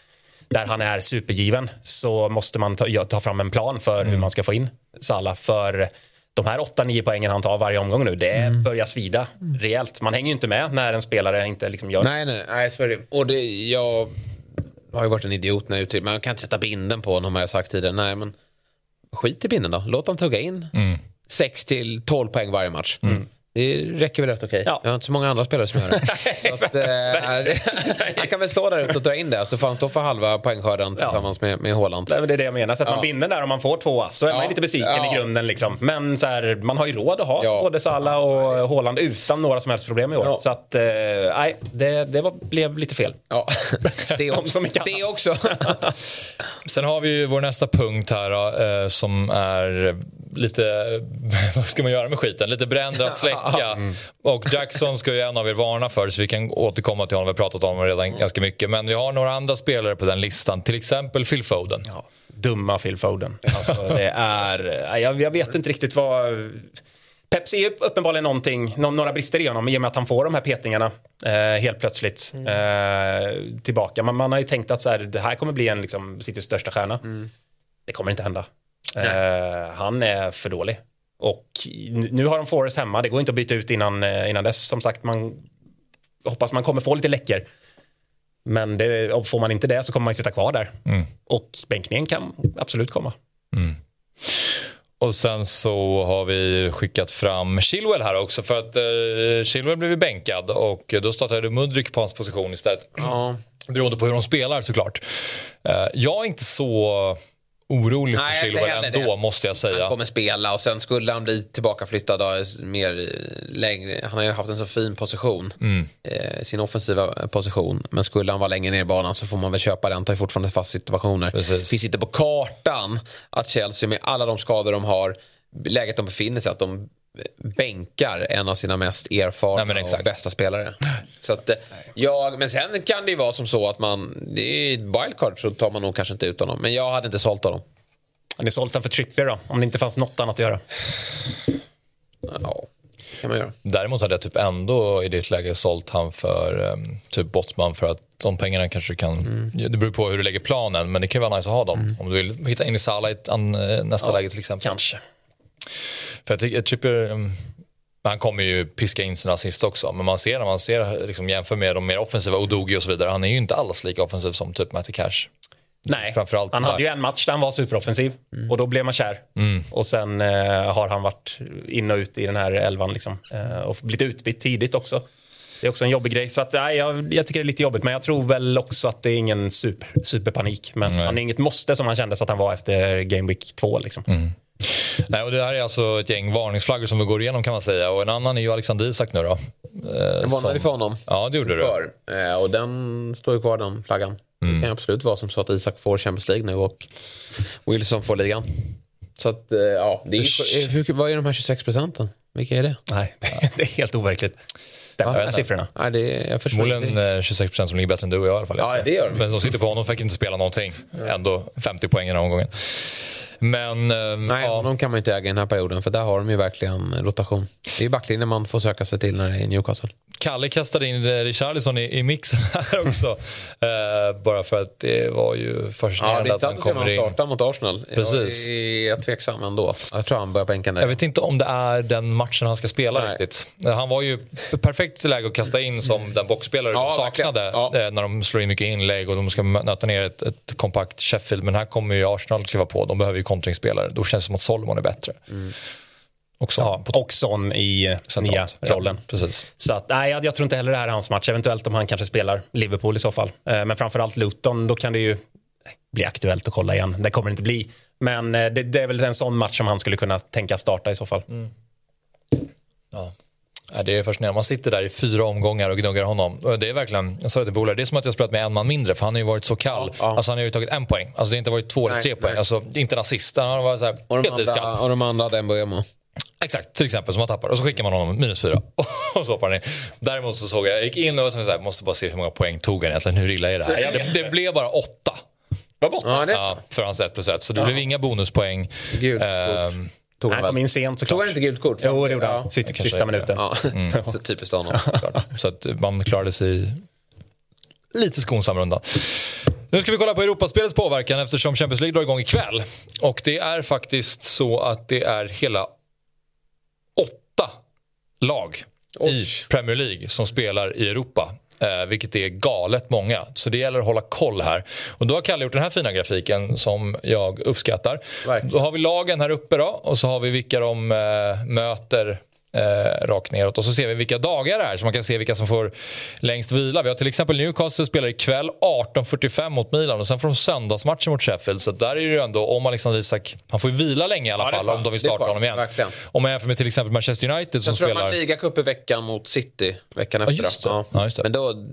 S3: där han är supergiven så måste man ta, ta fram en plan för mm. hur man ska få in Salah. För de här 8-9 poängen han tar varje omgång nu, det mm. börjar svida rejält. Man hänger ju inte med när en spelare inte liksom gör
S4: Nej, nej, nej så är det. Och det, jag har ju varit en idiot när jag uttrycker Man kan inte sätta binden på honom har jag sagt tidigare. Nej, men skit i binden då. Låt han tugga in mm. 6 12 poäng varje match. Mm. Det räcker väl rätt okej. Okay. Ja. Jag har inte så många andra spelare som gör det. så att, eh, han kan väl stå där ute och dra in det så får han stå för halva poängskörden tillsammans ja. med, med Håland.
S3: Det är det jag menar. Sätter ja. man binden där om man får två så är ja. man lite besviken ja. i grunden. Liksom. Men så här, man har ju råd att ha både Salah och Håland utan några som helst problem i år. Så att, eh, nej, det, det var, blev lite fel.
S4: Ja, det också. det också.
S2: Sen har vi ju vår nästa punkt här då, eh, som är lite, vad ska man göra med skiten? Lite bränd att släcka. Mm. Och Jackson ska ju en av er varna för så vi kan återkomma till honom. Vi har pratat om honom redan mm. ganska mycket. Men vi har några andra spelare på den listan. Till exempel Phil Foden. Ja,
S3: dumma Phil Foden. Alltså, det är, jag, jag vet inte riktigt vad... Pep ser uppenbarligen någonting, några brister i honom i och med att han får de här petningarna eh, helt plötsligt mm. eh, tillbaka. Man, man har ju tänkt att så här, det här kommer bli en liksom, Citys största stjärna. Mm. Det kommer inte hända. Uh, han är för dålig. Och nu har de Forrest hemma, det går inte att byta ut innan, eh, innan dess. Som sagt, man hoppas man kommer få lite läckor. Men det, får man inte det så kommer man sitta kvar där. Mm. Och bänkningen kan absolut komma. Mm.
S2: Och sen så har vi skickat fram Chilwell här också för att uh, Chilwell blev bänkad och då startade Mudryk på hans position istället. Ja. Beroende på hur de spelar såklart. Uh, jag är inte så orolig för Chilwell ändå, det. måste jag säga.
S4: Han kommer spela och sen skulle han bli tillbakaflyttad mer längre. Han har ju haft en så fin position, mm. eh, sin offensiva position. Men skulle han vara längre ner i banan så får man väl köpa det. Han tar ju fortfarande fast situationer. Det finns inte på kartan att Chelsea med alla de skador de har, läget de befinner sig, att de bänkar en av sina mest erfarna Nej, och bästa spelare. Så att, ja, men sen kan det ju vara som så att man, det är ett wildcard så tar man nog kanske inte ut honom. Men jag hade inte sålt honom.
S3: Har ni sålt honom för Trippier då? Om det inte fanns något annat att göra?
S2: Ja, kan man göra. Däremot hade jag typ ändå i ditt läge sålt han för um, typ Bottman för att de pengarna kanske kan, mm. det beror på hur du lägger planen men det kan vara nice att ha dem. Mm. Om du vill hitta in i Salah i eh, nästa ja, läge till exempel.
S3: Kanske.
S2: För jag tycker Trippier, mm, han kommer ju piska in sina assist också. Men man ser när man ser, liksom, jämför med de mer offensiva, Odogi och så vidare. Han är ju inte alls lika offensiv som typ Matty Cash.
S3: Nej, Framförallt han hade ju en match där han var superoffensiv mm. och då blev man kär. Mm. Och sen eh, har han varit in och ut i den här elvan liksom. Eh, och blivit utbytt tidigt också. Det är också en jobbig grej. Så att, nej, jag, jag, tycker det är lite jobbigt. Men jag tror väl också att det är ingen super, superpanik. Men mm. han är inget måste som han kände att han var efter Game Week 2. Liksom.
S2: Nej, och det här är alltså ett gäng varningsflaggor som vi går igenom kan man säga. Och en annan är ju Alexander Isak nu då.
S4: Jag varnade som... för honom.
S2: Ja, det gjorde
S4: för. du. Eh, och den står ju kvar den flaggan. Mm. Det kan absolut vara som så att Isak får Champions League nu och Wilson får ligan. Så att, eh, ja, det är, hur, vad är de här 26 procenten? Vilka är det?
S3: Nej, det är helt overkligt. Stämmer de här siffrorna?
S4: Nej, det, jag
S2: Förmodligen 26 procent som ligger bättre än du och jag i alla fall.
S4: Ja, det gör de.
S2: Men som sitter på honom fick inte spela någonting. Ändå 50 poäng i den här omgången. Men,
S4: eh, Nej, ja. de kan man inte äga i den här perioden för där har de ju verkligen rotation. Det är backlinjen man får söka sig till när det är Newcastle.
S2: Kalle kastade in Richarlison i, i mixen här också. uh, bara för att det var ju fascinerande ja,
S4: att han kommer in. starta mot Arsenal. Precis. Jag är tveksam ändå. Jag tror han börjar bänka
S2: Jag vet inte om det är den matchen han ska spela Nej. riktigt. Han var ju perfekt läge att kasta in som den boxspelare ja, de saknade. Ja. Eh, när de slår in mycket inlägg och de ska nöta ner ett, ett kompakt Sheffield. Men här kommer ju Arsenal kliva på. De behöver ju kontringsspelare. Då känns det som att Solomon är bättre. Mm.
S3: Och Son, ja, och Son i nya rollen.
S2: Ja, precis.
S3: Så att, nej, jag, jag, tror inte heller det här är hans match. Eventuellt om han kanske spelar Liverpool i så fall. Eh, men framförallt Luton, då kan det ju bli aktuellt att kolla igen. Det kommer det inte bli. Men eh, det, det, är väl en sån match som han skulle kunna tänka starta i så fall. Mm.
S2: Ja. Ja, det är fascinerande. Man sitter där i fyra omgångar och gnuggar honom. Det är verkligen, jag sa det till Bolare, det är som att jag spelat med en man mindre för han har ju varit så kall. Ja, ja. Alltså han har ju tagit en poäng. Alltså det har inte varit två nej, eller tre nej. poäng. Alltså inte en assist. Han har varit så här,
S4: och, de helt andra, och de andra hade en Mbeumo.
S2: Exakt, till exempel som man tappar. Och så skickar man honom minus fyra. och så hoppar han in. Däremot så såg jag, jag gick in och så här, måste bara se hur många poäng tog han egentligen. Hur illa är det här? Det, det blev bara åtta.
S3: Var borta?
S2: Ja, ja, för hans 1 plus 1. Så det ja. blev inga bonuspoäng.
S4: Gud, ehm,
S3: Tog han kom in sent såklart.
S4: Tog han inte gult kort?
S3: Jo, det gjorde han. Sista, sista minuten. Ja.
S4: Mm. så typiskt honom.
S2: så att man klarade sig lite skonsam runda. Nu ska vi kolla på Europaspelets påverkan eftersom Champions League drar igång ikväll. Och det är faktiskt så att det är hela åtta lag Oj. i Premier League som spelar i Europa. Eh, vilket är galet många. Så det gäller att hålla koll här. Och då har Kalle gjort den här fina grafiken som jag uppskattar. Verkligen. Då har vi lagen här uppe då och så har vi vilka de eh, möter eh, rakt neråt. Och så ser vi vilka dagar det är så man kan se vilka som får längst vila. Vi har till exempel Newcastle spelar ikväll 18.45 mot Milan och sen får de söndagsmatchen mot Sheffield. Så där är det ju ändå, om Alexander Isak, han får ju vila länge i alla ja, fall om de vill starta honom igen. Verkligen. Om man jämför med till exempel Manchester United som
S4: spelar...
S2: Jag tror
S4: man ligacup i veckan mot City veckan efter. Ja,
S2: just det. Ja. Ja, just det.
S4: Men då,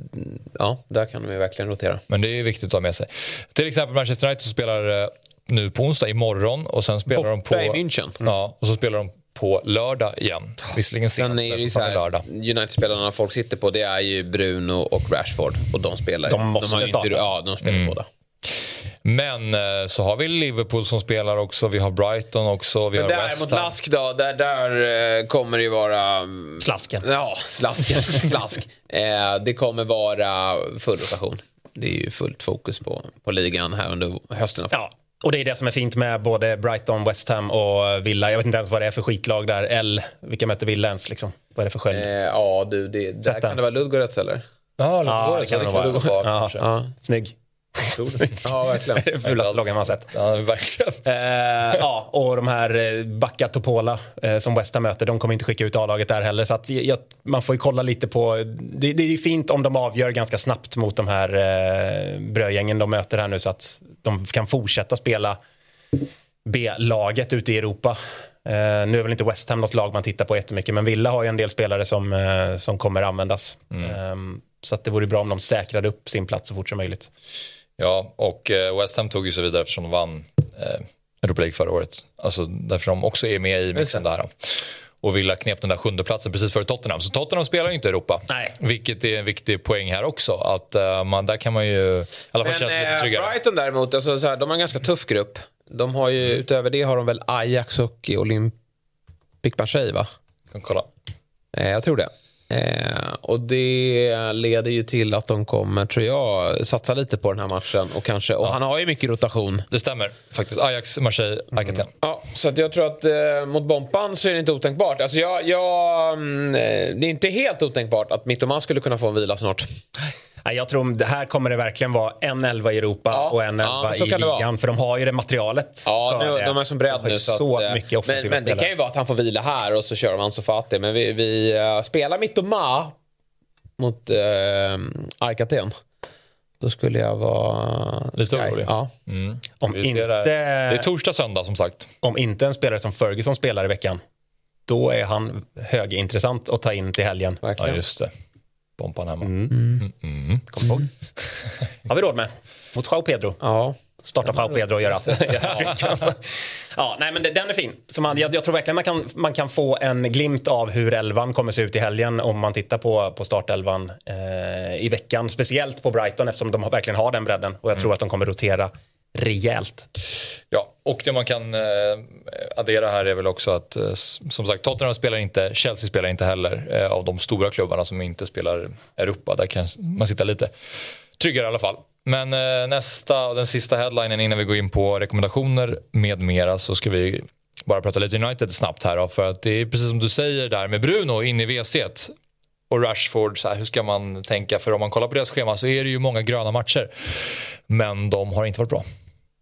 S4: ja, där kan de ju verkligen rotera.
S2: Men det är viktigt att ha med sig. Till exempel Manchester United som spelar eh, nu på onsdag imorgon och sen spelar Borta de på...
S4: i München.
S2: Ja, och så spelar de på lördag igen. Visserligen sent,
S4: men är lördag. United-spelarna folk sitter på det är ju Bruno och Rashford. Och de spelar
S3: De måste
S4: de
S3: starta.
S4: ja, de spelar mm. båda.
S2: Men eh, så har vi Liverpool som spelar också, vi har Brighton också, vi
S4: Men
S2: har
S4: där West mot Lask då, där, där eh, kommer det ju vara... Mm,
S3: Slasken.
S4: Ja, slasken. Slask. Eh, det kommer vara full rotation. Det är ju fullt fokus på, på ligan här under hösten.
S3: Ja, och det är det som är fint med både Brighton, West Ham och Villa. Jag vet inte ens vad det är för skitlag där. L, vilka möter Villa ens liksom? Vad är det för sköld?
S4: Eh, ja du, det, där kan det vara Ludogorets eller?
S2: Ja, Ludogorets.
S3: Ja, det kan det vara. Ja, ja. Snygg.
S4: ja, verkligen.
S3: det är fulaste lagen man sett.
S2: Ja, verkligen.
S3: Eh, ja, och de här eh, Backa Topola eh, som West Ham möter, de kommer inte skicka ut A-laget där heller. Så att, jag, man får ju kolla lite på... Det, det är fint om de avgör ganska snabbt mot de här eh, brödgängen de möter här nu så att de kan fortsätta spela B-laget ute i Europa. Eh, nu är väl inte West Ham något lag man tittar på jättemycket men Villa har ju en del spelare som, eh, som kommer användas. Mm. Eh, så att det vore bra om de säkrade upp sin plats så fort som möjligt.
S2: Ja, och eh, West Ham tog ju sig vidare eftersom de vann eh, Europa League förra året. Alltså därför de också är med i mixen där. Och Villa knep den där sjunde platsen precis före Tottenham. Så Tottenham spelar ju inte Europa.
S3: Nej.
S2: Vilket är en viktig poäng här också. Att uh, man, där kan man ju i alla fall känna sig lite tryggare.
S4: Brighton däremot, alltså, så här, de har en ganska tuff grupp. De har ju, mm. Utöver det har de väl Ajax och Olympic Marseille va?
S2: Kan kolla.
S4: Eh, jag tror det. Eh, och det leder ju till att de kommer, tror jag, satsa lite på den här matchen. Och, kanske, och ja. han har ju mycket rotation.
S2: Det stämmer faktiskt. Ajax, Marseille, Arkaten. Mm.
S4: Ja, så att jag tror att eh, mot Bompan så är det inte otänkbart. Alltså jag, jag, mm, eh, det är inte helt otänkbart att Mittoman skulle kunna få en vila snart.
S3: Jag tror det här kommer det verkligen vara en elva i Europa ja, och en elva ja, i ligan. För de har ju det materialet.
S4: Ja, nu, de är som bredd nu.
S3: Så, så att, eh, mycket
S4: men, men det kan ju vara att han får vila här och så kör de Ansu Fati. Men vi, vi uh, spelar Mittoma mot uh, Arkaten. Då skulle jag vara...
S2: Lite orolig?
S4: Ja.
S2: Mm. Om inte... Det. det är torsdag, söndag som sagt.
S3: Om inte en spelare som Ferguson spelar i veckan, då är han högintressant att ta in till helgen.
S2: Verkligen. Ja, just det. Bompan hemma.
S3: Mm. Mm. Mm. Kom ihåg. har vi råd med. Mot Joao Pedro.
S4: Ja.
S3: Starta Joao Pedro och göra alltså. ja, nej, men Den är fin. Så man, jag, jag, tror verkligen man kan, man kan få en glimt av hur elvan kommer se ut i helgen om man tittar på, på startelvan eh, i veckan. Speciellt på Brighton eftersom de verkligen har den bredden och jag tror mm. att de kommer rotera rejält.
S2: Ja, och det man kan eh, addera här är väl också att eh, som sagt Tottenham spelar inte, Chelsea spelar inte heller eh, av de stora klubbarna som inte spelar Europa. Där kan man sitta lite tryggare i alla fall. Men eh, nästa och den sista headlinen innan vi går in på rekommendationer med mera så ska vi bara prata lite United snabbt här då, för att det är precis som du säger där med Bruno in i WC och Rashford, så här, hur ska man tänka? För om man kollar på deras schema så är det ju många gröna matcher. Men de har inte varit bra.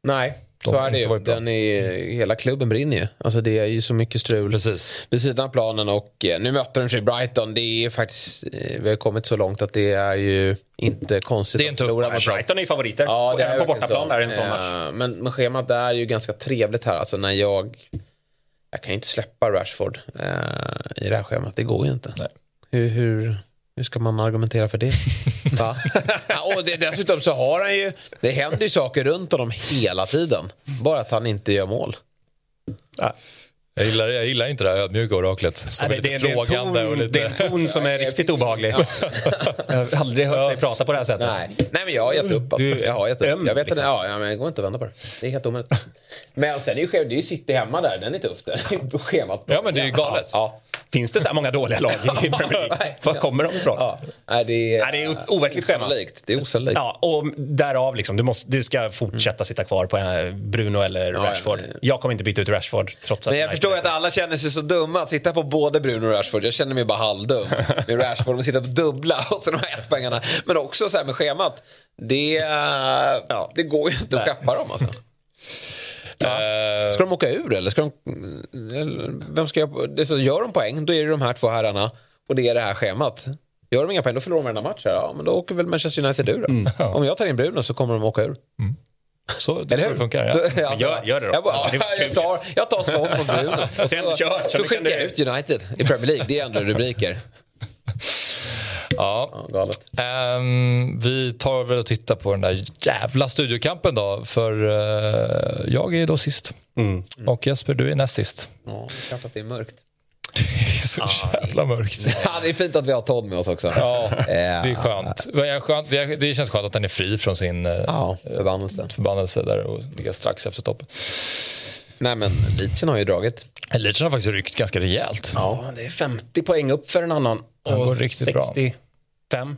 S4: Nej, så är det ju. Den är, hela klubben brinner ju. Alltså det är ju så mycket strul
S2: Precis.
S4: vid sidan av planen. Och eh, nu möter de sig Brighton. Det är faktiskt, eh, vi har kommit så långt att det är ju inte konstigt
S2: det är en tuff
S3: match. Brighton är ju favoriter. Ja, det är på bortaplan är en sån match.
S4: Men, men schemat är ju ganska trevligt här. Alltså när jag... Jag kan ju inte släppa Rashford eh, i det här schemat. Det går ju inte.
S2: Nej.
S4: Hur, hur, hur ska man argumentera för det? Va? och det, dessutom så har han ju... Det händer ju saker runt honom hela tiden. Bara att han inte gör mål.
S2: Jag gillar, jag gillar inte det här ödmjuka oraklet. Som
S3: Nej,
S2: är
S3: lite
S2: det, frågande.
S3: Det är,
S2: och lite...
S3: det är en ton som är riktigt obehaglig. jag har aldrig hört dig prata på det här sättet.
S4: Nej, Nej men jag har gett upp. Alltså. Jag har gett upp. Jag vet liksom. ja, ja, men det går inte att vända på det. Det är helt omöjligt. Men sen är ju det är ju City hemma där. Den är tuff. Den är schemat.
S2: Ja, men det är ju galet.
S3: Ja. Finns det så här många dåliga lag i Premier League? Var kommer de ifrån?
S4: Ja. Nej, det är,
S3: Nej, det är overkligt schema.
S4: Det är osannolikt.
S3: Ja, och därav liksom, du, måste, du ska fortsätta sitta kvar på eh, Bruno eller ja, Rashford. Ja, jag kommer inte byta ut Rashford trots att...
S4: Men jag förstår att alla känner sig så dumma att sitta på både Bruno och Rashford. Jag känner mig bara halvdum med Rashford. Man sitter på dubbla och så de här ettpoängarna. Men också så här med schemat. Det, ja. det går ju inte att skeppa dem alltså. Ja. Ska de åka ur eller? Ska de, vem ska jag, det så, gör de poäng, då är det de här två herrarna och det är det här schemat. Gör de inga poäng, då förlorar de varenda match. Ja, men då åker väl Manchester United ur. Mm. Om jag tar in Bruno så kommer de åka ur. Mm.
S2: Så, det, så det funkar. Ja. Så,
S3: alltså, gör, gör, det då.
S4: Jag, bara, ja, jag, tar, jag tar Son och Bruno. Och så,
S3: kör,
S4: så skickar jag ut United i Premier League. Det är ändå rubriker.
S2: Ja, ja galet. Um, vi tar väl och tittar på den där jävla studiokampen då. För uh, jag är då sist. Mm. Och Jesper, du är näst sist.
S4: Ja, det är klart att det är mörkt.
S2: Det är så jävla mörkt.
S4: Ja, det är fint att vi har Todd med oss också.
S2: Ja, det är skönt. Det känns skönt att den är fri från sin eh,
S4: ja, förbannelse.
S2: förbannelse där och ligga strax efter toppen.
S4: Nej men Leachen har ju dragit.
S2: Leachen har faktiskt ryckt ganska rejält.
S3: Ja, det är 50 poäng upp för en annan.
S2: Han går riktigt
S3: 60. bra. Fem.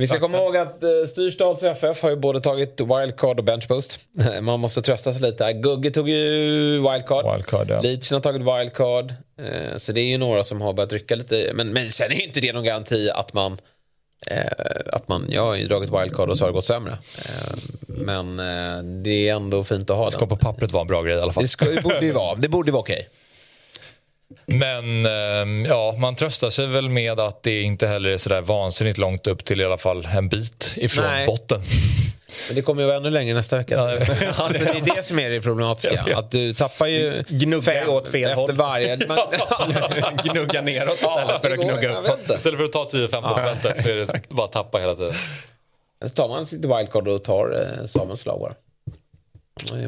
S4: Vi ska komma ihåg att eh, Styrstads FF har ju både tagit wildcard och benchpost. Man måste trösta sig lite. Gugge tog ju wildcard.
S2: wildcard ja.
S4: Leachen har tagit wildcard. Eh, så det är ju några som har börjat rycka lite. Men, men sen är ju inte det någon garanti att man eh, att man, jag har ju dragit wildcard och så har det gått sämre. men det är ändå fint att ha det.
S2: ska på pappret vara en bra grej i alla fall.
S4: Det, ska, det borde ju vara, det borde vara okej. Okay.
S2: Men ehm, ja, man tröstar sig väl med att det inte heller är sådär vansinnigt långt upp till i alla fall en bit ifrån Nej. botten.
S4: Men det kommer ju vara ännu längre nästa vecka. Ja, alltså, det är det som är det problematiska. Att du tappar ju
S3: Gnugga åt fel
S4: efter varje... Man...
S3: gnugga neråt istället ja, för att gnugga upp.
S2: Istället för att ta 10-15 på fältet så är det bara att tappa hela tiden.
S4: Så tar man sitt wildcard och tar eh, Samuels lag bara.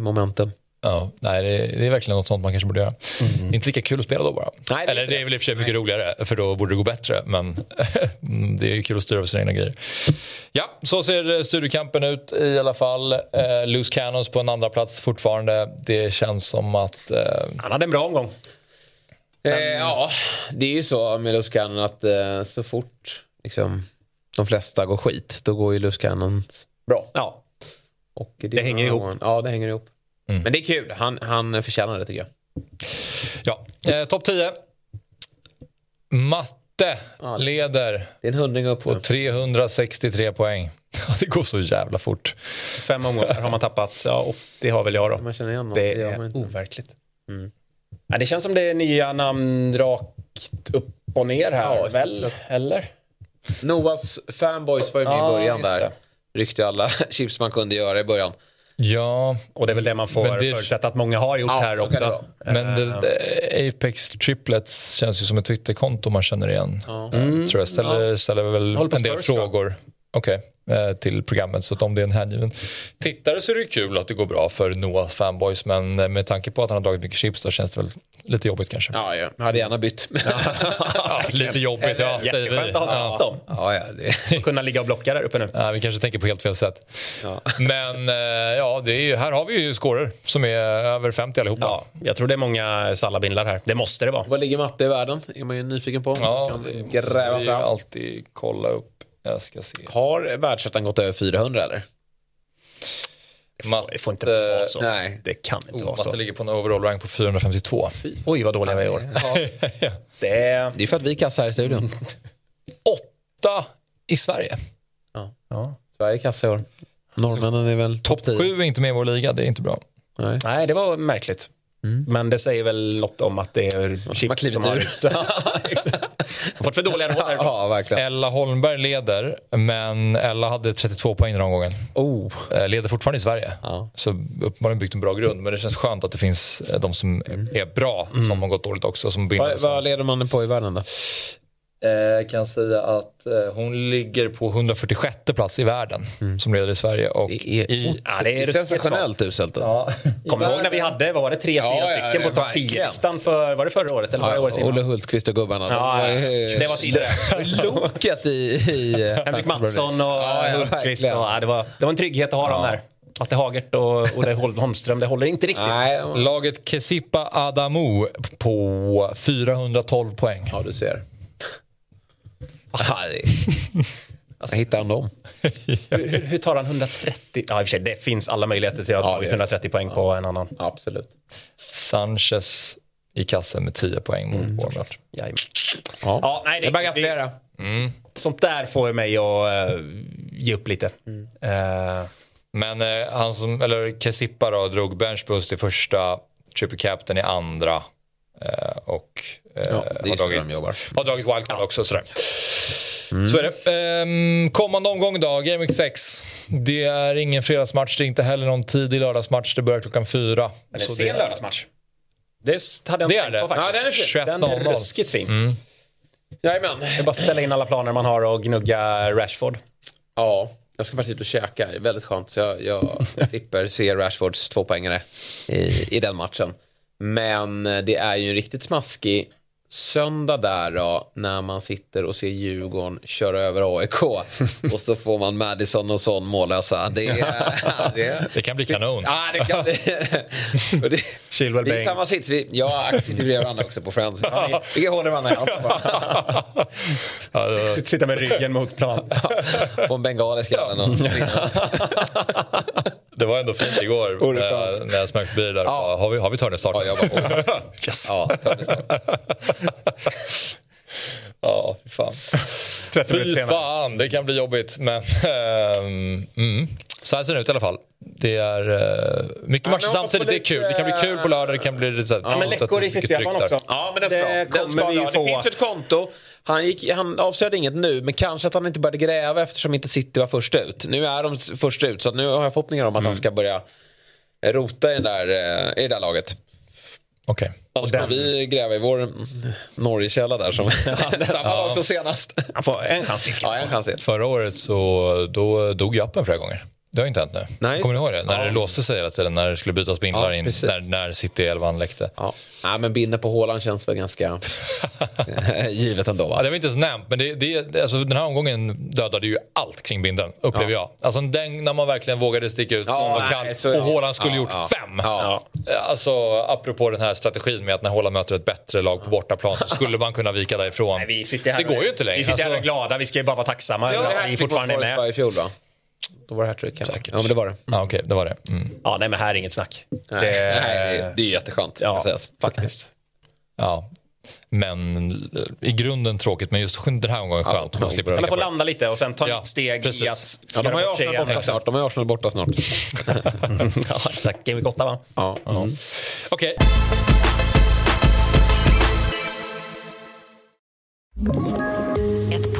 S4: Momentum.
S2: Ja, nej, det är, det är, verkligen något sånt man kanske borde göra. Mm. Det är inte lika kul att spela då bara. Nej, det Eller det är väl i och för sig mycket nej. roligare för då borde det gå bättre. Men det är kul att styra över sina egna grejer. Ja, så ser studiekampen ut i alla fall. Eh, Loose Cannons på en andra plats fortfarande. Det känns som att... Eh...
S3: Han hade en bra omgång.
S4: Eh, ja, det är ju så med Loose Cannon att eh, så fort liksom, de flesta går skit, då går ju Loose Cannon bra.
S3: Ja.
S4: Och det, det hänger ihop. Ja, det hänger ihop.
S3: Mm.
S4: Men det är kul. Han, han förtjänar det tycker jag.
S2: Ja, eh, topp 10. Matte ja, leder.
S4: Det är en hundring upp.
S2: På 363 poäng. det går så jävla fort.
S3: Fem omgångar har man tappat. Ja, 80 har väl jag då.
S4: Man känner igen
S3: det, det är overkligt. Mm. Ja, det känns som det är nya namn rakt upp och ner här, ja, väl? Eller?
S4: Noahs fanboys var ju med ja, i början där. Ryckte alla chips man kunde göra i början.
S2: Ja.
S3: Och det är väl det man får det... förutsätta att många har gjort ja, här också.
S2: Men det, det, Apex Triplets känns ju som ett Twitterkonto man känner igen. Ja. Mm. Tror jag ställer, ja. ställer väl en del frågor. Okej. Okay eh, till programmet. Så att om det är en hängiven tittare så är det kul att det går bra för Noah fanboys. Men eh, med tanke på att han har dragit mycket chips då känns det väl lite jobbigt kanske.
S4: Ja, jag hade gärna bytt.
S2: ja, lite jobbigt, ja, säger vi.
S3: att ha
S2: ja.
S3: dem. Ja, ja, det... Och kunna ligga och blocka där uppe nu.
S2: Ja, vi kanske tänker på helt fel sätt. Ja. Men eh, ja, det är, här har vi ju scorer som är över 50 allihopa. Ja,
S3: jag tror det är många Sallabindlar här. Det måste det vara.
S4: Vad ligger matte i världen? är man ju nyfiken på.
S2: Ja, det gräva vi fram. alltid kolla upp. Jag ska se.
S4: Har världsettan gått över 400 eller?
S3: Matte, det får inte vara så.
S4: Nej.
S3: Det kan inte oh, vara så.
S2: Matte ligger på en overall rank på 452.
S3: Fy. Oj, vad dåliga vi är i år.
S4: Ja. det... det är för att vi kassar i studion.
S2: Åtta i Sverige.
S4: Ja. ja. Sverige kassar i år. Norrmännen är väl
S2: topp top sju är inte med i vår liga, det är inte bra.
S3: Nej, Nej det var märkligt. Mm. Men det säger väl något om att det är chips som har fått för dåliga råd
S4: ja, verkligen.
S2: Ella Holmberg leder, men Ella hade 32 poäng den omgången.
S4: Oh.
S2: Eh, leder fortfarande i Sverige. Ja. Så uppenbarligen byggt en bra grund. Men det känns skönt att det finns eh, de som mm. är bra, mm. som har gått dåligt också. Som
S4: vad, vad leder man på i världen då?
S2: Jag kan säga att hon ligger på 146 plats i världen mm. som leder i Sverige. Och
S4: det är, i, ja, det är sensationellt uselt.
S3: Ja. Kommer du ihåg när vi hade, vad var det, tre, fyra ja, stycken på topp 10-listan för, var det förra året? Eller ja, året
S4: Olle Hultqvist och gubbarna.
S3: Ja, det var tidigare.
S4: Loket i... i
S3: Henrik Mattsson och ja, Hultqvist. Och, ja, det, var, det var en trygghet att ha dem där. Atte Hagert och Olle Holmström, det håller inte riktigt.
S2: Nej. Laget Kesipa Adamo på 412 poäng.
S4: Ja, du ser. Alltså, hittar han dem?
S3: hur, hur, tar han 130? Ja, i och för sig, det finns alla möjligheter till att ha ja, 130 poäng ja. på en annan.
S4: Absolut.
S2: Sanchez i kassen med 10 poäng mot mm, Bournemouth.
S4: Ja. Ja, nej, det, är bara att gratulera.
S3: Mm. Sånt där får mig att uh, ge upp lite. Mm. Uh,
S2: men uh, han som, eller Kesippa då, drog benchboost i första, triple captain i andra och ja, har, dragit, har dragit wildcard ja. också. Sådär. Mm. Så är det. Ehm, kommande omgång då, Game Week 6. Det är ingen fredagsmatch, det är inte heller någon tidig lördagsmatch. Det börjar klockan fyra.
S3: Men det är en sen lördagsmatch. Det hade jag
S2: inte tänkt
S3: på faktiskt.
S2: Ja, den är fin.
S3: Den är ruskigt fin.
S2: Mm.
S3: Jajamän. Det är bara att ställa in alla planer man har och gnugga Rashford.
S4: Ja, jag ska faktiskt ut och käka. Det är väldigt skönt. Så jag, jag slipper se Rashfords tvåpoängare i, i den matchen. Men det är ju en riktigt smaskig söndag där då, när man sitter och ser Djurgården köra över AIK och så får man Madison och sån mållösa. Det,
S2: det, det kan bli kanon.
S4: Ja, det kan bli. det, det, det är samma sits. Vi, jag aktier bredvid varandra också på Friends. Vi håller varandra i
S3: handen. Sitta med ryggen mot plan.
S4: Få en bengal i skallen.
S2: Det var ändå fint igår när, när jag smög förbi där. Ja. Har vi, har vi Törnestart?
S4: Ja, jag var på. yes. Ja,
S2: Ja, fy fan. Fy fan, det kan bli jobbigt. Men ähm, mm. så här ser det ut i alla fall. Det är uh, mycket matcher samtidigt. Det är kul. Det kan bli kul på lördag. Det kan bli lite,
S3: ja, men läckor i Cityhalvan också.
S4: Ja, men det, ska, det kommer ska vi få. Det finns ett konto. Han, gick, han avslöjade inget nu, men kanske att han inte började gräva eftersom inte City var först ut. Nu är de först ut, så nu har jag förhoppningar om att mm. han ska börja rota i, den där, eh, i det där laget.
S2: Okej. Okay.
S4: Annars den... vi gräva i vår Norgekälla där som samma ja. också senast.
S3: Han får en chans till.
S4: Ja, en chans till.
S2: Förra året så då dog ju appen flera gånger. Det har inte hänt nu. Nej. Kommer ni ihåg det? När ja. det låste sig hela tiden, när det skulle bytas bindlar ja, in, när, när City 11 läckte.
S4: Ja. ja, men binden på hålan känns väl ganska givet ändå va?
S2: Ja, det var inte så nämnt, men det, det, alltså, den här omgången dödade ju allt kring binden, upplever jag. Alltså den när man verkligen vågade sticka ut ja, kan, nej, så, och Håland skulle gjort fem. Ja. Alltså apropå den här strategin med att när Håland möter ett bättre lag på bortaplan så skulle man kunna vika därifrån. Nej,
S3: vi sitter här,
S2: det går ju inte längre.
S3: Vi sitter här alltså, glada, vi ska ju bara vara tacksamma. Ja, vi fortfarande är med.
S4: I fjol, va? Då var det hattrick.
S2: Säkert.
S4: Ja, men det var det.
S2: Ja, okej, okay, det var det. Mm.
S3: Ja, nej, men här är inget snack.
S4: Nej, det, nej, det är jätteskönt.
S3: Ja, faktiskt.
S2: Ja, men i grunden tråkigt, men just den här omgången skönt. Ja, man
S3: slipper man får landa lite och sen ta ja, ett steg
S4: precis. i att... Ja, de har ju Arsenal borta snart. De har Arsenal borta snart.
S3: ja, exakt. Game 8, va?
S4: Ja. Mm.
S2: Okej. Okay.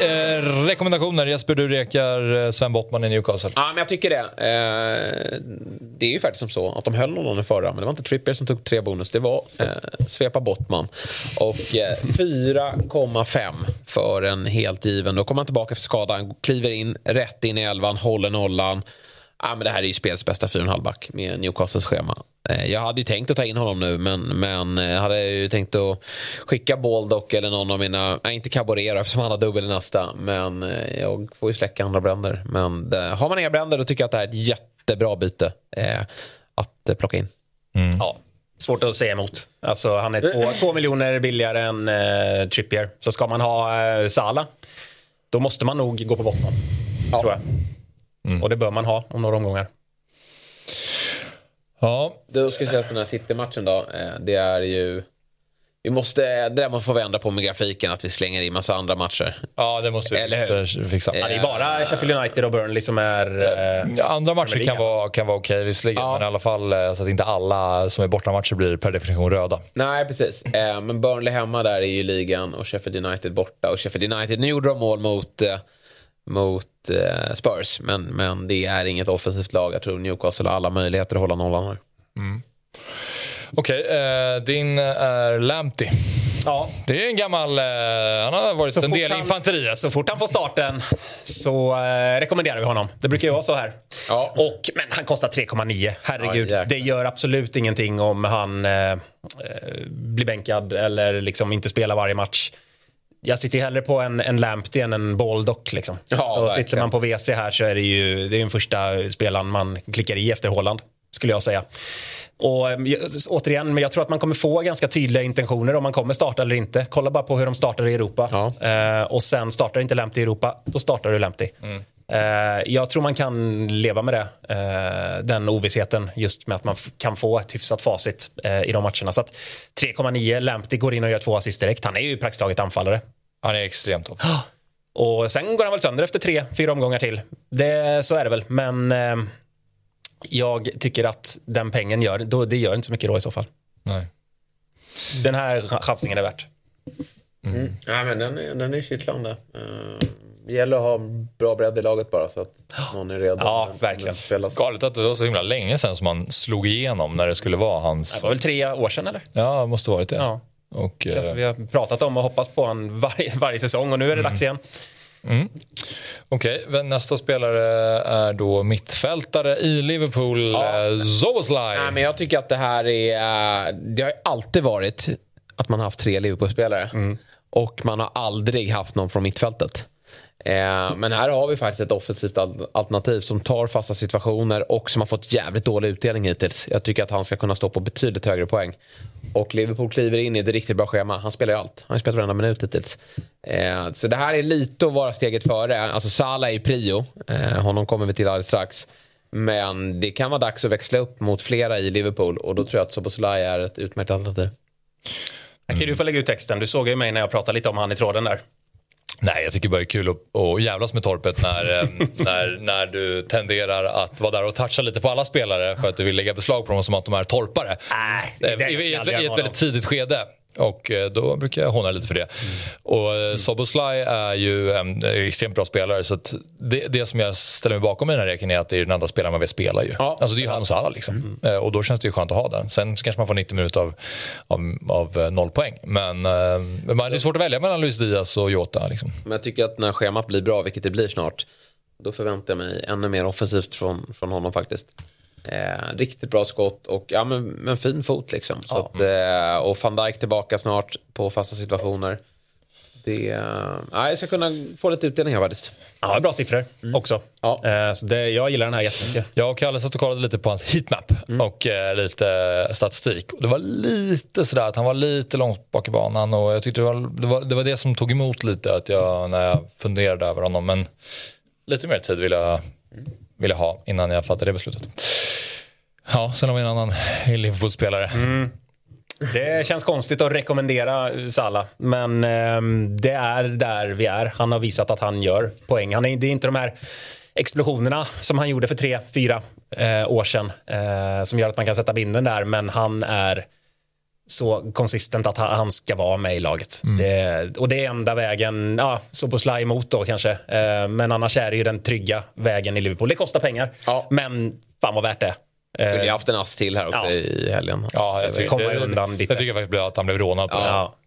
S2: Eh, rekommendationer. Jesper, du rekar eh, Sven Bottman i Newcastle.
S4: Ja, men jag tycker det. Eh, det är ju faktiskt som så att de höll någon i förra, men det var inte Trippier som tog tre bonus. Det var eh, Svepa Bottman. Och eh, 4,5 för en helt given. Då kommer han tillbaka för skadan, kliver in rätt in i elvan, håller nollan. Ja, men det här är ju spels bästa 4,5 back med Newcastles schema. Eh, jag hade ju tänkt att ta in honom nu men, men jag eh, hade ju tänkt att skicka Baldock eller någon av mina, nej inte Caborera eftersom han har dubbel i nästa. Men eh, jag får ju släcka andra bränder. Men det, har man inga bränder då tycker jag att det här är ett jättebra byte eh, att plocka in.
S3: Mm. Ja, svårt att säga emot. Alltså, han är två, två miljoner billigare än eh, Trippier. Så ska man ha eh, Sala då måste man nog gå på botten. Ja. Tror jag. Mm. Och det bör man ha om några omgångar.
S2: Ja.
S4: Då ska jag säga att den här City-matchen då, eh, det är ju... vi måste, det där måste få ändra på med grafiken, att vi slänger in massa andra matcher.
S2: Ja, det måste vi Eller fixa.
S3: Ja, det är bara Sheffield United och Burnley som är...
S2: Eh, ja, andra matcher kan vara, kan vara okej visserligen, ja. men i alla fall eh, så att inte alla som är bortamatcher blir per definition röda.
S4: Nej, precis. Eh, men Burnley hemma där är ju ligan och Sheffield United borta. Och Sheffield United, nu gjorde de mål mot eh, mot eh, Spurs. Men, men det är inget offensivt lag. Jag tror Newcastle har alla möjligheter att hålla nollan här. Mm.
S2: Okej, okay, eh, din är Lamptey. Ja. Det är en gammal... Eh, han har varit så en del i infanteriet.
S3: Så fort han får starten så eh, rekommenderar vi honom. Det brukar ju vara så här. Ja. Och, men han kostar 3,9. Herregud. Ja, det gör absolut ingenting om han eh, eh, blir bänkad eller liksom inte spelar varje match. Jag sitter hellre på en, en Lamptey än en Baldock. Liksom. Ja, så verkligen. sitter man på WC här så är det ju det är den första spelaren man klickar i efter Håland. Skulle jag säga. Och eh, återigen, men jag tror att man kommer få ganska tydliga intentioner om man kommer starta eller inte. Kolla bara på hur de startar i Europa. Ja. Eh, och sen startar inte Lamptey i Europa, då startar du Lamptey. Mm. Eh, jag tror man kan leva med det, eh, den ovissheten, just med att man kan få ett hyfsat facit eh, i de matcherna. Så 3,9, Lamptey går in och gör två assist direkt. Han är ju praktiskt taget anfallare.
S2: Han är extremt topp.
S3: Och sen går han väl sönder efter tre, fyra omgångar till. Det, så är det väl, men eh, jag tycker att den pengen gör, då, det gör inte så mycket då i så fall. Nej. Den här chansningen är värt.
S4: Mm. Mm. Ja, men den är, den är kittlande. Uh, det gäller att ha bra bredd i laget bara så att någon är redo.
S3: Ja, verkligen.
S2: Galet att det var så himla länge sedan som man slog igenom när det skulle vara hans...
S3: Det var väl tre år sedan eller?
S2: Ja, det måste varit det. Ja.
S3: Och, det känns som vi har pratat om och hoppats på honom varje, varje säsong och nu är det mm. dags igen.
S2: Mm. Okej, okay. nästa spelare är då mittfältare i Liverpool, ja. Eh, Zoboslaj.
S4: Nej, men jag tycker att det här är... Det har alltid varit att man har haft tre Liverpool-spelare. Mm. Och man har aldrig haft någon från mittfältet. Eh, men här har vi faktiskt ett offensivt alternativ som tar fasta situationer och som har fått jävligt dålig utdelning hittills. Jag tycker att han ska kunna stå på betydligt högre poäng. Och Liverpool kliver in i ett riktigt bra schema. Han spelar ju allt. Han har spelat varenda minut hittills. Eh, så det här är lite att vara steget före. Alltså Salah är prio. Eh, honom kommer vi till alldeles strax. Men det kan vara dags att växla upp mot flera i Liverpool och då tror jag att Soboslaj är ett utmärkt alternativ.
S3: Mm. du får lägga ut texten. Du såg ju mig när jag pratade lite om han i tråden där.
S2: Nej, jag tycker bara det är kul att, att jävlas med torpet när, eh, när, när du tenderar att vara där och toucha lite på alla spelare för att du vill lägga beslag på dem som att de är torpare. Äh, I, i, ett, I ett väldigt tidigt skede. Och eh, då brukar jag håna lite för det. Mm. Och eh, mm. Soboslaj är ju en extremt bra spelare. Så det, det som jag ställer mig bakom i den här reken är att det är den enda spelaren man vill spela. Ju. Ja. Alltså det är ju han och Salah liksom. Mm. Och då känns det ju skönt att ha den. Sen kanske man får 90 minuter av, av, av noll poäng. Men, men det är svårt att välja mellan Luis Diaz och Jota. Liksom.
S4: Men jag tycker att när schemat blir bra, vilket det blir snart, då förväntar jag mig ännu mer offensivt från, från honom faktiskt. Eh, riktigt bra skott och ja, men, men fin fot liksom. Så ja. att, eh, och van Dijk tillbaka snart på fasta situationer. Det, eh, jag ska kunna få lite utdelning här faktiskt.
S3: Ja, bra siffror mm. också. Ja. Eh, så det, jag gillar den här jättemycket.
S2: Jag och Kalle satt och kollade lite på hans heatmap mm. och eh, lite statistik. Och det var lite sådär att han var lite långt bak i banan och jag tyckte det var det, var, det, var det som tog emot lite att jag, när jag funderade över honom. Men lite mer tid vill jag, ville ha innan jag fattade det beslutet. Ja, sen har vi en annan Liverpool-spelare. Mm.
S3: Det känns konstigt att rekommendera Salah, men eh, det är där vi är. Han har visat att han gör poäng. Han är, det är inte de här explosionerna som han gjorde för tre, fyra eh, år sedan eh, som gör att man kan sätta binden där, men han är så konsistent att han ska vara med i laget. Mm. Det, och det är enda vägen, ja, så på slaj emot då kanske. Eh, men annars är det ju den trygga vägen i Liverpool. Det kostar pengar, ja. men fan vad värt det
S4: skulle ju haft en ass till här också ja. i helgen.
S2: Ja, jag tycker, det, undan lite. Jag tycker faktiskt att han blev rånad på ja. det.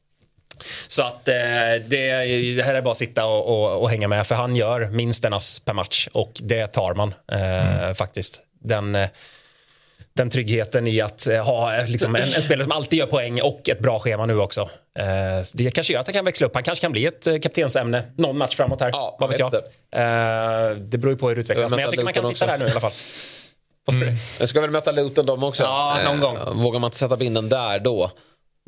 S3: Så att eh, det, det, här är bara att sitta och, och, och, hänga med för han gör minst en ass per match och det tar man eh, mm. faktiskt. Den, eh, den tryggheten i att eh, ha liksom, en, en, spelare som alltid gör poäng och ett bra schema nu också. Eh, det kanske gör att han kan växla upp. Han kanske kan bli ett kaptensämne någon match framåt här. Ja, Vad vet jag. Det. det beror ju på hur det utvecklas. Men jag tycker man kan sitta där nu i alla fall.
S4: Mm. Jag ska väl möta Luton de också.
S3: Ja, någon gång. Eh,
S4: vågar man inte sätta binden där då,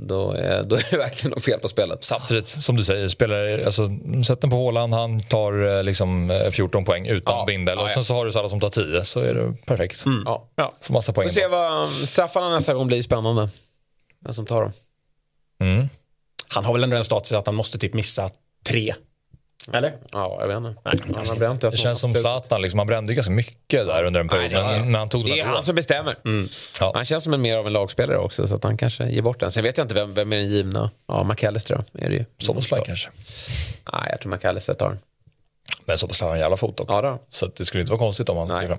S4: då är, då är det verkligen något fel på spelet.
S2: Samtidigt, som du säger, spelar, alltså, sätt den på Håland, han tar eh, liksom, 14 eh, poäng utan ja, bindel. Ja, och sen så har du alla som tar 10, så är det perfekt. Mm. Ja. Ja, får massa poäng.
S4: Vi får se vad straffarna nästa gång blir spännande. Vem som tar dem.
S2: Mm.
S3: han har väl ändå en status att han måste typ missa tre eller?
S4: Ja, jag vet inte.
S2: Nej, han har bränt det känns som Zlatan, liksom, han brände ganska mycket där under en period. Nej, men, men han tog
S4: det är han som bestämmer. Mm. Ja. Han känns som en mer av en lagspelare också, så att han kanske ger bort den. Sen vet jag inte vem, vem är den givna. Ja, McAllister är det ju.
S2: Soboslaj kanske?
S4: Nej, jag tror McAllister tar den.
S2: Men Soboslaj har en jävla fot också.
S4: Ja, då.
S2: Så det skulle inte vara konstigt om han Nej.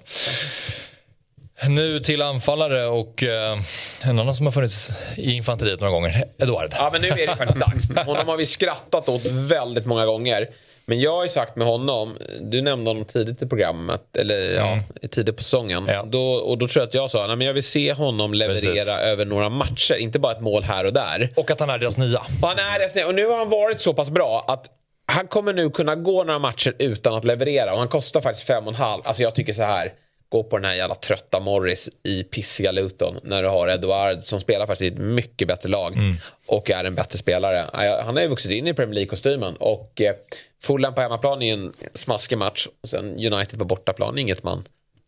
S2: Nu till anfallare och eh, en annan som har funnits i infanteriet några gånger, Eduard.
S4: Ja, men nu är det faktiskt dags. Honom har vi skrattat åt väldigt många gånger. Men jag har ju sagt med honom, du nämnde honom tidigt i programmet, eller ja, mm. tidigt på säsongen. Ja. Då, och då tror jag att jag sa, att jag vill se honom leverera Precis. över några matcher, inte bara ett mål här och där.
S2: Och att han är deras nya.
S4: Och han är deras nya. Och nu har han varit så pass bra att han kommer nu kunna gå några matcher utan att leverera. Och han kostar faktiskt fem och en halv. Alltså jag tycker så här gå på den här jävla trötta Morris i pissiga Luton när du har Eduard som spelar faktiskt i ett mycket bättre lag mm. och är en bättre spelare. Han har ju vuxit in i Premier League-kostymen och eh, Fulham på hemmaplan är en smaskig match och sen United på bortaplan inget man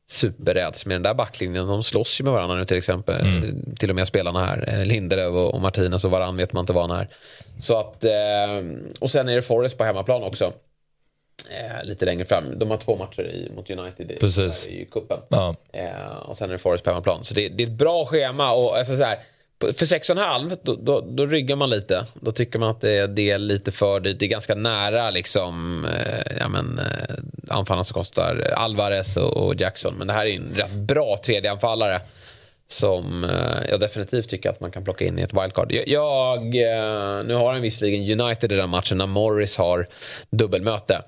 S4: superräds med den där backlinjen. De slåss ju med varandra nu till exempel. Mm. Till och med spelarna här. Eh, Lindelöf och Martinez och varann vet man inte vad han är. Så att, eh, och sen är det Forrest på hemmaplan också eh, lite längre fram. De har två matcher i, mot United i, Precis. i cupen. Ja. Eh, och sen är det Forest på hemmaplan. Så det, det, är ett bra schema. Och, alltså, så här, för 6,5 då, då, då ryggar man lite. Då tycker man att det, det är lite för dyrt. Det är ganska nära liksom, eh, ja, men, eh, anfallarna som kostar Alvarez och, och, Jackson. Men det här är en rätt bra tredje anfallare som eh, jag definitivt tycker att man kan plocka in i ett wildcard. Jag, jag eh, nu har han visserligen United i den matchen när Morris har dubbelmöte.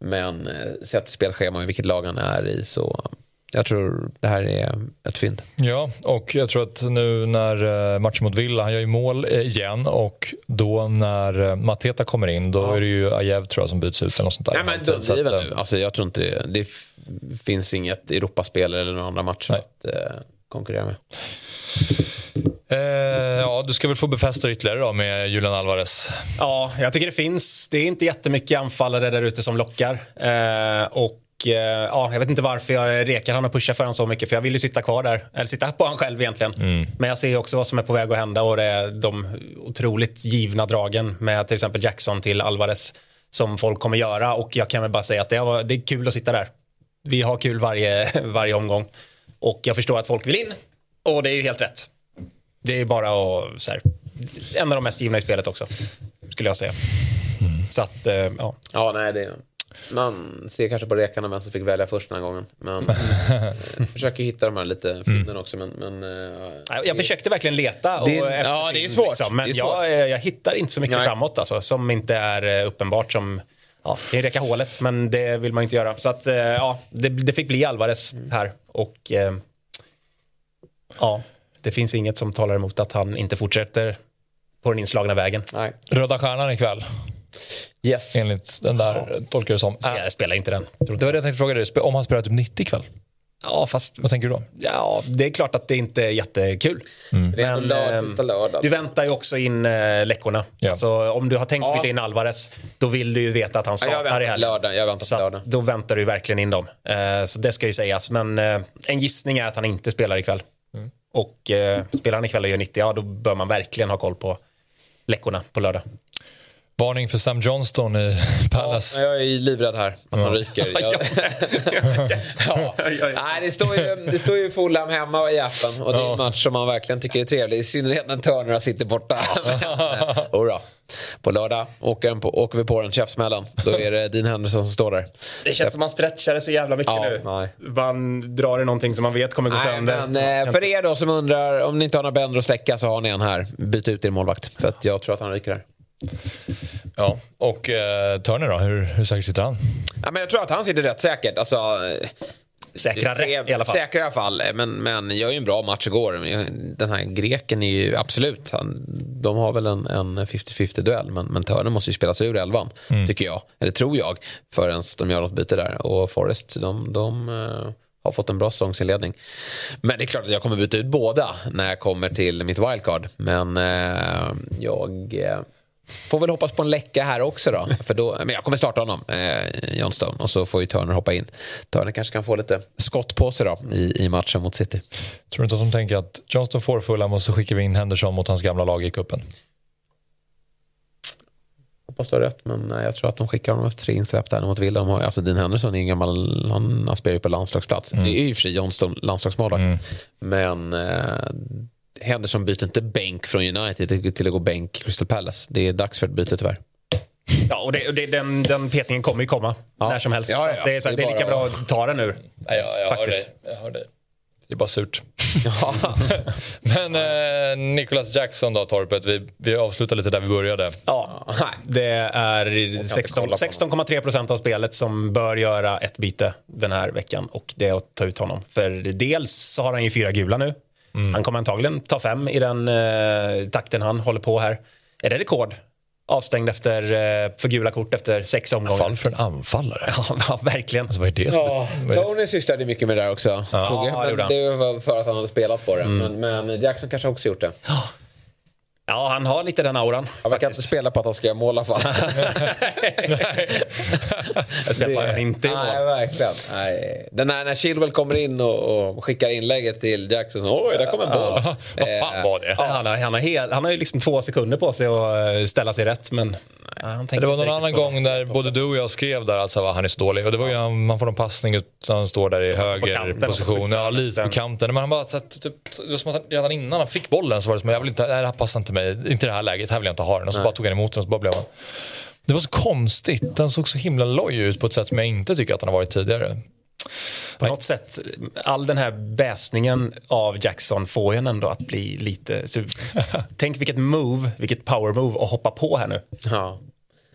S4: Men eh, sett till spelschema och vilket lag han är i så jag tror det här är ett fynd.
S2: Ja, och jag tror att nu när matchen mot Villa, han gör ju mål igen och då när Mateta kommer in då ja. är det ju Ajev tror jag som byts ut eller något sånt där.
S4: Nej, men är nu. Alltså, jag tror inte det, det finns inget Europaspel eller några andra matcher Nej. att konkurrera med.
S2: Eh, ja, du ska väl få befästa ytterligare då med Julian Alvarez.
S3: Ja, jag tycker det finns. Det är inte jättemycket anfallare där ute som lockar. Eh, och eh, ja, jag vet inte varför jag rekar han och pushar för honom så mycket för jag vill ju sitta kvar där. Eller sitta på honom själv egentligen. Mm. Men jag ser också vad som är på väg att hända och det är de otroligt givna dragen med till exempel Jackson till Alvarez som folk kommer göra och jag kan väl bara säga att det, var, det är kul att sitta där. Vi har kul varje, varje omgång och jag förstår att folk vill in och det är ju helt rätt. Det är bara att, så här, en av de mest givna i spelet också, skulle jag säga. Mm. Så att, eh, ja.
S4: Ja, nej, det, man ser kanske på rekarna vem som fick välja först den här gången. Men eh, försöker hitta de här lite fynden mm. också. Men, men,
S3: eh, jag försökte verkligen leta. Och
S4: det, ja, det är svårt. Liksom,
S3: men
S4: är svårt.
S3: Jag, eh, jag hittar inte så mycket nej. framåt alltså, som inte är eh, uppenbart som Ja, det är reka hålet, men det vill man inte göra. Så att, ja, det, det fick bli Alvarez här. Och ja, det finns inget som talar emot att han inte fortsätter på den inslagna vägen.
S2: Nej. Röda stjärnan ikväll.
S4: Yes.
S2: Enligt den där, ja. tolkar du som.
S3: Jag spelar inte den.
S2: Det var det jag tänkte fråga dig, om han spelar typ 90 ikväll?
S3: Ja, fast...
S2: Vad tänker du då?
S3: Ja, det är klart att det inte är jättekul.
S4: Mm. Men, lördag, eh, lördag.
S3: Du väntar ju också in äh, läckorna. Ja. Så om du har tänkt ja. byta in Alvarez, då vill du ju veta att han startar
S4: ja, i helgen. Jag väntar på lördag.
S3: Då väntar du verkligen in dem. Uh, så det ska ju sägas. Men uh, en gissning är att han inte spelar ikväll. Mm. Och eh, spelar han ikväll och gör 90, ja då bör man verkligen ha koll på läckorna på lördag.
S2: Varning för Sam Johnston i Palace.
S4: Ja, jag är livrädd här att han ryker. Jag... ja. Nej, det står ju, det står ju Fulham hemma i appen och det är en match som man verkligen tycker är trevlig. I synnerhet när Turner sitter borta. Hurra. På lördag åker, på, åker vi på den käftsmällen. Då är det Dean Henderson som står där.
S3: Det känns som man stretchar det så jävla mycket ja, nu. Nej. Man drar i någonting som man vet kommer gå nej, sönder.
S4: Men, eh, för er då som undrar, om ni inte har några bränder att släcka så har ni en här. Byt ut er målvakt. För att jag tror att han ryker här.
S2: Ja, och eh, Turner då? Hur, hur säkert sitter han?
S4: Ja, men jag tror att han sitter rätt säkert. Alltså,
S3: Säkrare i alla fall.
S4: Säkrare i alla fall, men, men gör ju en bra match igår. Den här greken är ju absolut, han, de har väl en, en 50-50 duell men, men Turner måste ju spela sig ur elvan, mm. tycker jag. Eller tror jag, förrän de gör något byte där. Och Forrest, de, de uh, har fått en bra säsongsinledning. Men det är klart att jag kommer byta ut båda när jag kommer till mitt wildcard. Men uh, jag... Uh, Får väl hoppas på en läcka här också då. För då men jag kommer starta honom, eh, Johnston. Och så får ju Turner hoppa in. Turner kanske kan få lite skott på sig då i, i matchen mot City.
S2: Tror du inte att de tänker att Johnston får Fulham och så skickar vi in Henderson mot hans gamla lag i kuppen?
S4: hoppas du har rätt. Men jag tror att de skickar honom efter tre insläpp där mot Villa. Alltså Dean Henderson är en gammal, han aspirerar ju på landslagsplats. Mm. Det är ju för sig Johnston, landslagsmålvakt. Mm. Men eh, Henderson byter inte bänk från United till att gå bänk Crystal Palace. Det är dags för ett byte tyvärr.
S3: Ja, och, det, och det, den, den petningen kommer ju komma ja. när som helst. Ja, ja, det, är så, det, är det är lika bra att ta den nu.
S2: Ja, jag, jag faktiskt. Hör. Jag hör dig. Det är bara surt. Men eh, Nicholas Jackson då, Torpet. Vi, vi avslutar lite där vi började.
S3: Ja, det är 16,3 procent av spelet som bör göra ett byte den här veckan och det är att ta ut honom. För dels så har han ju fyra gula nu. Mm. Han kommer antagligen ta fem i den eh, takten han håller på här. Är det rekord avstängd efter, eh, för gula kort efter sex omgångar.
S2: Fall för en anfallare.
S3: Ja, ja verkligen.
S2: Alltså, vad är det
S4: ja, Tony sysslade mycket med det där också. Ja, men det var för att han hade spelat på det. Mm. Men, men, Jackson kanske också gjort det.
S3: Ja. Ja, han har lite den auran.
S4: Han verkar inte spela på att han ska göra mål i alla fall.
S3: jag spelar på att han inte
S4: mål. Nej, verkligen. Nej. Den här, när Chilwell kommer in och, och skickar inlägget till Jackson. Oj, där kom en boll.
S3: Ja. Vad fan var det? Ja. Han, har, han, har hel, han har ju liksom två sekunder på sig att eh, ställa sig rätt. Men
S2: det var någon annan gång där både du och jag skrev där alltså, att han är så dålig. Och det var ju, man får en passning ut, han står där i höger position. Ja, lite på kanten. Men han bara, så typ, det var som att redan innan han fick bollen så var det som att jag vill inte, det här passar inte mig. Inte det här läget, här vill jag inte ha den. Och så Nej. bara tog han emot den och så bara blev han. Det var så konstigt. Den såg så himla loj ut på ett sätt som jag inte tycker att han har varit tidigare.
S3: På något sätt, all den här bäsningen av Jackson får ju ändå att bli lite... tänk vilket move, vilket power move att hoppa på här nu. Ja.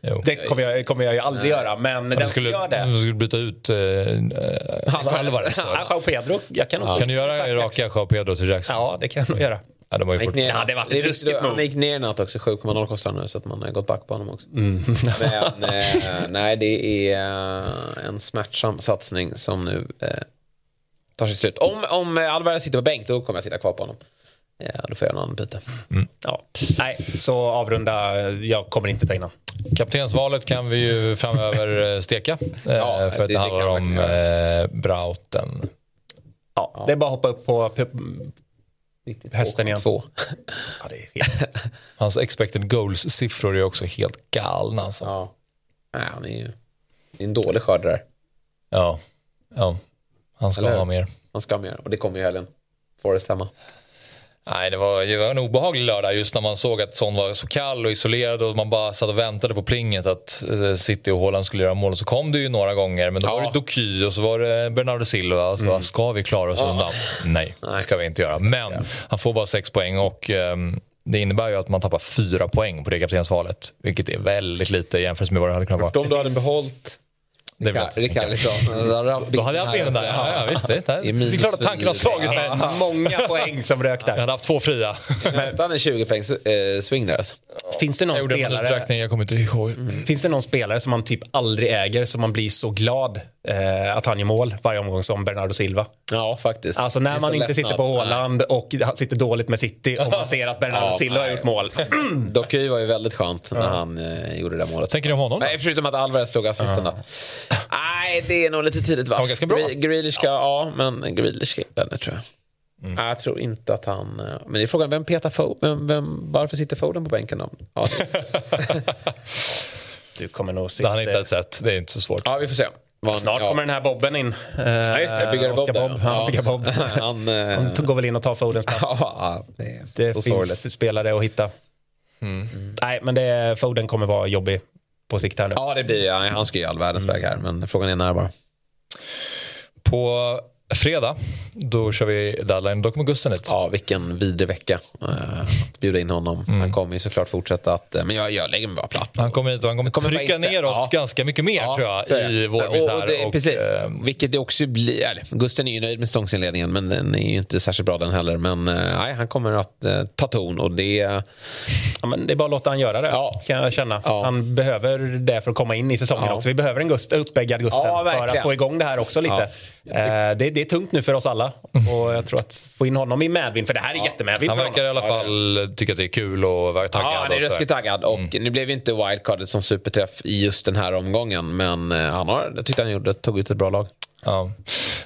S3: Jo. Det kommer jag, kommer jag ju aldrig Nej. göra, men den skulle, som gör det...
S2: Du skulle byta ut eh,
S3: eh Alvarez. Joao Pedro. Jag kan,
S2: ja. kan du göra raka Pedro till Jackson?
S3: Ja, det kan jag nog göra.
S2: Ja, de har ju fort...
S3: ner, det hade varit ett ruskigt
S4: Han gick ner något också, 7,0 kostar nu så att man har gått back på honom också. Mm. Men eh, nej, det är eh, en smärtsam satsning som nu eh, tar sig slut. Om, om Alvarez sitter på bänk då kommer jag sitta kvar på honom. Ja, då får jag en annan byte.
S3: Mm. Ja. Nej, så avrunda. Jag kommer inte ta in honom.
S2: Kaptensvalet kan vi ju framöver steka. ja, för att det, det handlar om eh, Brauten.
S3: Ja, ja, det är bara att hoppa upp på hästen igen.
S4: Två.
S3: ja, det är helt...
S2: Hans expected goals-siffror är också helt galna. Alltså.
S4: Ja. Nej, han är ju det är en dålig skörd där.
S2: Ja. ja, han ska Eller? ha mer.
S4: Han ska ha mer och det kommer ju helgen. Forest hemma.
S2: Nej, det var, det var en obehaglig lördag just när man såg att Son var så kall och isolerad och man bara satt och väntade på plinget att eh, City och Haaland skulle göra mål. Så kom det ju några gånger, men då ja. var det Doky och så var det Bernardo Silva. Och så mm. Ska vi klara oss ja. undan? Nej, det ska vi inte göra. Men han får bara sex poäng och um, det innebär ju att man tappar fyra poäng på det kaptensvalet. Vilket är väldigt lite jämfört med vad det hade kunnat vara.
S4: Om du hade behållit det är
S2: Rikarlisson. Då hade jag haft in den där. Ja, ja, visst, det, är det är klart att tanken har slagit mig.
S3: Många poäng som rök där.
S2: Jag hade haft två fria.
S4: Nästan en 20 poängs eh, swing där alltså.
S3: Finns det någon jag spelare...
S2: Jag kommer inte ihåg.
S3: Mm. Finns det någon spelare som man typ aldrig äger som man blir så glad eh, att han gör mål varje omgång som Bernardo Silva?
S4: Ja, faktiskt.
S3: Alltså när man inte sitter på Håland och sitter dåligt med City och man ser att Bernardo ja, Silva har gjort mål.
S4: Doky var ju väldigt skönt när han eh, gjorde det där målet.
S2: Tänker ni om honom?
S4: Nej, förutom att Alvarez slog assisten. Ja. Nej, det är nog lite tidigt va?
S2: Var ganska bra.
S4: Grealish ska, ja. ja, men Grealish ska tror jag. Mm. Jag tror inte att han... Eh, men det är frågan, vem petar Foden? Vem, varför sitter Foden på bänken då? Ja,
S3: du kommer nog
S2: se... Det har han inte ens sett. Det är inte så svårt.
S4: Ja, vi får se.
S3: Man, Snart ja. kommer den här Bobben in.
S4: Ja, just det. Byggare Bob. Bob.
S3: Ja. Ja, Bob. han, han går väl in och tar Fodens plats. Ja, det, det finns sorgligt. spelare att hitta. Mm. Mm. Nej, men det, Foden kommer vara jobbig på sikt här nu.
S4: Ja, det blir ja, Han ska ju all världens mm. väg här, men frågan är när bara.
S2: På fredag, då kör vi deadline. Då kommer Gusten hit.
S4: Ja, vilken vidrig vecka. Uh, bjuda in honom. Mm. Han kommer ju såklart fortsätta att... Uh, men jag, jag lägger mig bara platt.
S2: Han kommer hit och han kommer, kommer trycka ner oss ja. ganska mycket mer ja, tror jag i vår misär.
S4: Det, och, precis. Uh, Vilket det också blir... Eller, Gusten är ju nöjd med säsongsinledningen men den är ju inte särskilt bra den heller. Men nej, han kommer att ta ton och det...
S3: Ja, men det är bara att låta han göra det ja. kan jag känna. Han behöver det för att komma in i säsongen också. Vi behöver en Gust, uppeggad Gusten för att få igång det här också lite. Det, det är tungt nu för oss alla. Och jag tror att få in honom i medvind, för det här är ja. jättemedvind
S2: Han verkar i alla fall tycka att det är kul och vara taggad.
S4: Ja, han är ruskigt taggad. Och mm. nu blev inte wildcardet som superträff i just den här omgången. Men eh, han har, jag tyckte han gjorde, tog ut ett bra lag.
S2: Ja.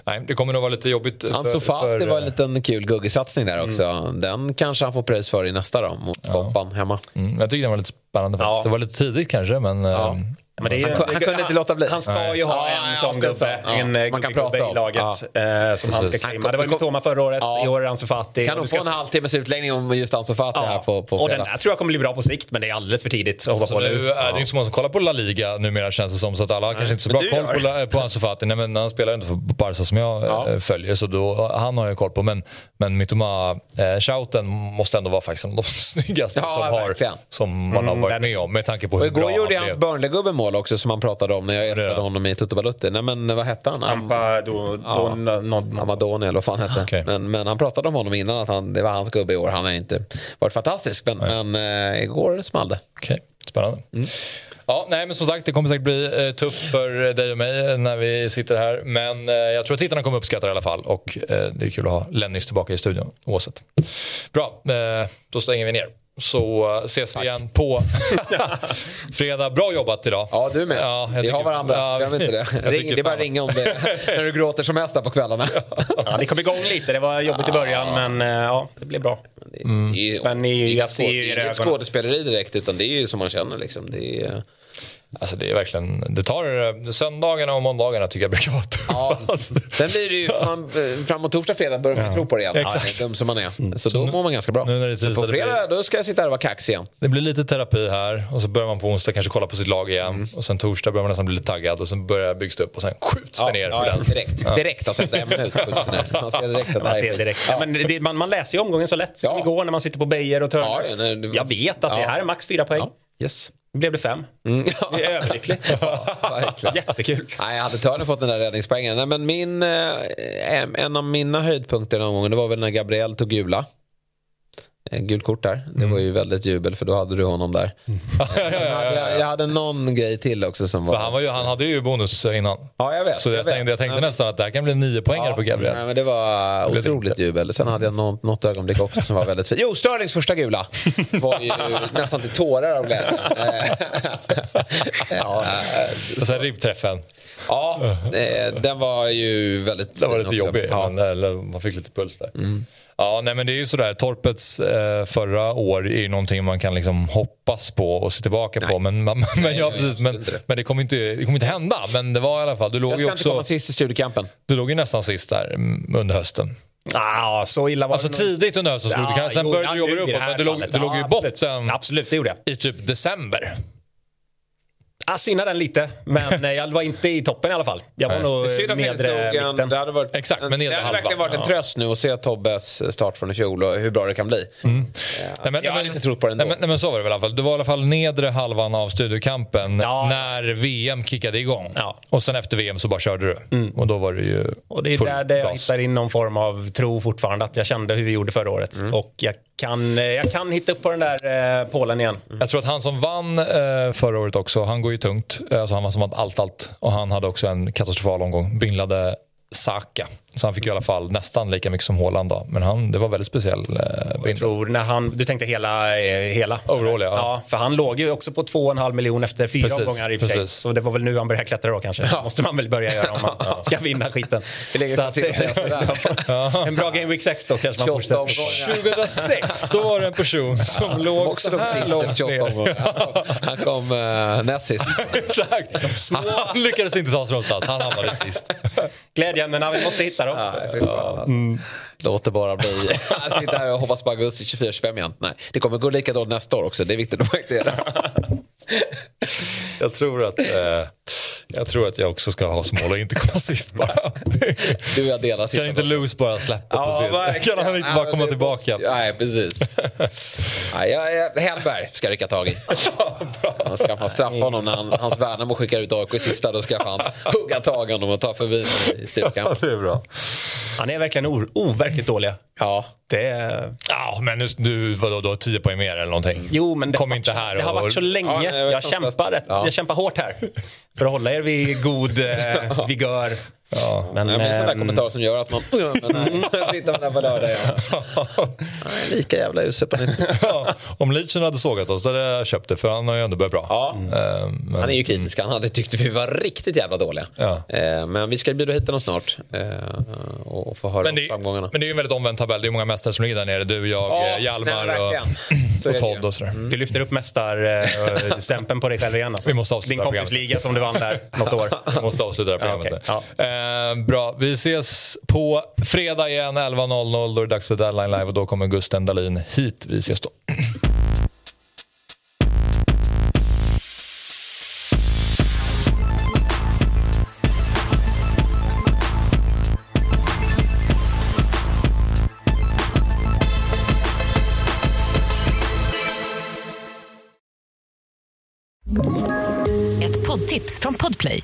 S2: Nej, det kommer nog vara lite jobbigt.
S4: Ansu Fati var en liten kul guggesatsning där också. Mm. Den kanske han får pröjs för i nästa då, mot ja. Bompan hemma.
S2: Mm, jag tycker den var lite spännande faktiskt. Ja. Det var lite tidigt kanske, men... Ja. Eh,
S4: men det är, han, han, kunde inte låta bli.
S3: Han ska ju ha ja, en sån gubbe, ja, en man kan prata i laget ja. eh, som han ska claima. Det var ju Mitoma förra året, ja. i år är det Ansu Fati.
S4: Kan nog få en halvtimmes utläggning om just Ansu Fati här på, på
S3: Och den där tror jag kommer bli bra på sikt, men det är alldeles för tidigt att hoppa på
S2: nu. Är det inte så många som kollar på La Liga numera känns det som, så att alla har kanske inte så bra koll på, på Ansu Fati. Nej, men han spelar inte för Barca som jag eh, följer, så då, han har jag koll på. Men, men Mitoma-shouten eh, måste ändå vara faktiskt en av de snyggaste som, har, som man har mm, varit med om, med tanke på hur bra han
S4: blev. Igår gjorde hans Burnley-gubbe mål också, som han pratade om när jag gästade honom i Tutu Balutti. Nej men vad hette han? Amadoni eller vad fan hette. Okay. Men, men han pratade om honom innan att han, det var hans gubbe i år. Han har inte varit fantastisk men, men äh, igår small det.
S2: Okay. Spännande. Mm. Ja, nej, men som sagt, det kommer säkert bli eh, tufft för dig och mig när vi sitter här. Men eh, jag tror att tittarna kommer uppskatta det i alla fall. Och eh, det är kul att ha Lennis tillbaka i studion oavsett. Bra, eh, då stänger vi ner så ses Tack. vi igen på fredag. Bra jobbat idag.
S4: Ja, du med. Ja, vi har varandra, ja, glöm inte det. Ring, det är bara att ringa om det när du gråter som mest på kvällarna.
S3: ja, ni kom igång lite, det var jobbigt i början men eh, ja, det blev bra.
S4: Mm. Det är, men ni, jag ser ju det är inget skådespeleri direkt utan det är ju som man känner liksom. Det är,
S2: Alltså det är verkligen, det tar söndagarna och måndagarna tycker jag brukar vara tuffast. Ja,
S4: sen blir det ju, man, framåt torsdag, fredag börjar man ja. tro på det igen. Exakt. dum som man är. Mm. Så, så då mår man ganska bra. Nu när det så på fredag då ska jag sitta här och vara kaxig igen.
S2: Det blir lite terapi här och så börjar man på onsdag kanske kolla på sitt lag igen. Mm. Och sen torsdag börjar man nästan bli lite taggad och sen börjar byggs det upp och sen skjuts ja, det ner.
S4: Ja, direkt. Ja. Direkt alltså efter en minut. Man ser direkt att
S3: man ser direkt. Ja. men det, man, man läser ju omgången så lätt som igår när man sitter på Beijer och Törner. Ja, jag vet att det här är max fyra poäng.
S4: Yes
S3: blev det fem. Mm. Jag är överlycklig. ja, Jättekul.
S4: Nej, hade Törner fått den där räddningspoängen. Nej, men min, eh, en av mina höjdpunkter någon gång det var väl när Gabriel tog gula. Gult kort där. Det mm. var ju väldigt jubel för då hade du honom där. Mm. jag, jag, hade någon grej till också som var...
S2: han, var ju, han hade ju bonus innan.
S4: Ja, jag vet.
S2: Så jag,
S4: jag
S2: tänkte, jag tänkte nästan att det här kan bli nio poängare ja, på Gabriel.
S4: Nej, men det var det otroligt jubel. Sen hade jag något, något ögonblick också som var väldigt fint. Jo, Störlings första gula var ju nästan till tårar av glädje.
S2: ja. Och sen ribbträffen.
S4: Ja, den var ju väldigt
S2: Den var lite jobbig. Ja. Man, eller, man fick lite puls där. Mm. Ja, nej, men det är ju sådär. Torpets eh, förra år är ju någonting man kan liksom hoppas på och se tillbaka nej. på. Men, men, nej, ja, precis, men, men, det kommer inte, det kommer inte hända. Men det var i alla fall. Du låg
S4: Jag ska
S2: ju också,
S4: inte komma sist i studiekampen.
S2: Du låg ju nästan sist där mm, under hösten.
S3: Ah, så illa var
S2: alltså
S3: det
S2: tidigt under hösten. Ja, sen började du jobba uppåt. Men du låg, du låg ju i botten.
S3: Absolut, det gjorde
S2: jag. I typ december.
S3: Jag synnade den lite, men eh, jag var inte i toppen i alla fall. Jag var nog nedre mitten.
S4: Det hade, varit, Exakt, men det hade verkligen varit en tröst nu att se Tobbes start från i fjol och hur bra det kan bli. Mm. Ja, nej, men, jag hade inte trott på det ändå.
S2: Nej, men, men så var det väl i alla fall. Det var i alla fall nedre halvan av studiokampen ja. när VM kickade igång. Ja. Och sen efter VM så bara körde du. Mm. Och då var det ju
S3: Och det är där, där jag hittar in någon form av tro fortfarande. Att jag kände hur vi gjorde förra året. Mm. Och jag kan, jag kan hitta upp på den där eh, pålen igen.
S2: Mm. Jag tror att han som vann eh, förra året också, han går ju tungt. Eh, alltså han var som att allt, allt. Och han hade också en katastrofal omgång. Binglade Saka. Så han fick i alla fall nästan lika mycket som Haaland då. Men han, det var väldigt speciell eh,
S3: jag tror när han, Du tänkte hela? Eh, hela.
S2: Overall ja.
S3: ja. För han låg ju också på 2,5 miljoner efter fyra precis, omgångar i precis. Så det var väl nu han började klättra då kanske. Ja. måste man väl börja göra om man ja. ska vinna skiten. Så att, ja. En bra Game Week 6 då kanske man
S2: fortsätter. 2006 då var det en person som ja, låg som också låg sist efter 28
S4: omgångar. Han kom uh, näst sist.
S2: Exakt. Han lyckades inte ta sig någonstans. Han hamnade sist.
S3: Glädjeämnena vi måste hitta dem. Ja,
S4: alltså. mm. Låt det bara bli. Sitter här och hoppas på augusti 24-25 igen. Nej, det kommer gå likadant nästa år också. Det är viktigt att poängtera.
S2: jag tror att eh, jag tror att jag också ska ha mål och inte komma sist bara.
S4: Du och jag delar
S2: Kan inte Loose bara släppa ja, på Kan han inte bara komma tillbaka?
S4: Nej, precis. Nej, jag, Hellberg ska rycka tag i. Han ska fan straffa honom när han, hans Värnamo skickar ut AIK i sista. Då ska han hugga tag i honom och ta förbi i styrkan.
S2: Ja, det är bra.
S3: Han är verkligen overkligt dåliga.
S4: Ja.
S2: Det... Ja, men nu, du, vadå, du har 10 poäng mer eller någonting?
S3: Jo, men det, Kom inte här det har varit så länge. Ja, jag, jag kämpar, rätt, ja. jag kämpar hårt här för att hålla er vid god eh, vigör.
S4: Ja. Men, ja, men sån där ehm, kommentar som gör att man... sitter man där på lördag igen. lika jävla usel på nytt.
S2: ja, om Leachen hade sågat oss då hade jag köpt det för han har ju ändå börjat bra.
S4: Ja. Mm. Men... Han är ju kritisk. Han hade tyckt vi var riktigt jävla dåliga. Ja. Ehm, men vi ska bjuda hit honom snart och få höra men det, framgångarna.
S2: Men det är ju en väldigt omvänd tabell. Det är många mästare som ligger där nere. Du, jag, ja, Hjalmar nej, och, och Todd och sådär. Mm.
S3: Du lyfter upp mästarstämpeln på dig själv igen alltså.
S2: Vi måste avsluta
S3: Din kompisliga som du vann där något år.
S2: Vi måste avsluta det här programmet. Ja, okay eh, bra. Vi ses på fredag igen 11.00. Då är det dags för Deadline Live och då kommer Gusten Dahlin hit. Vi ses då.
S5: Ett poddtips från Podplay.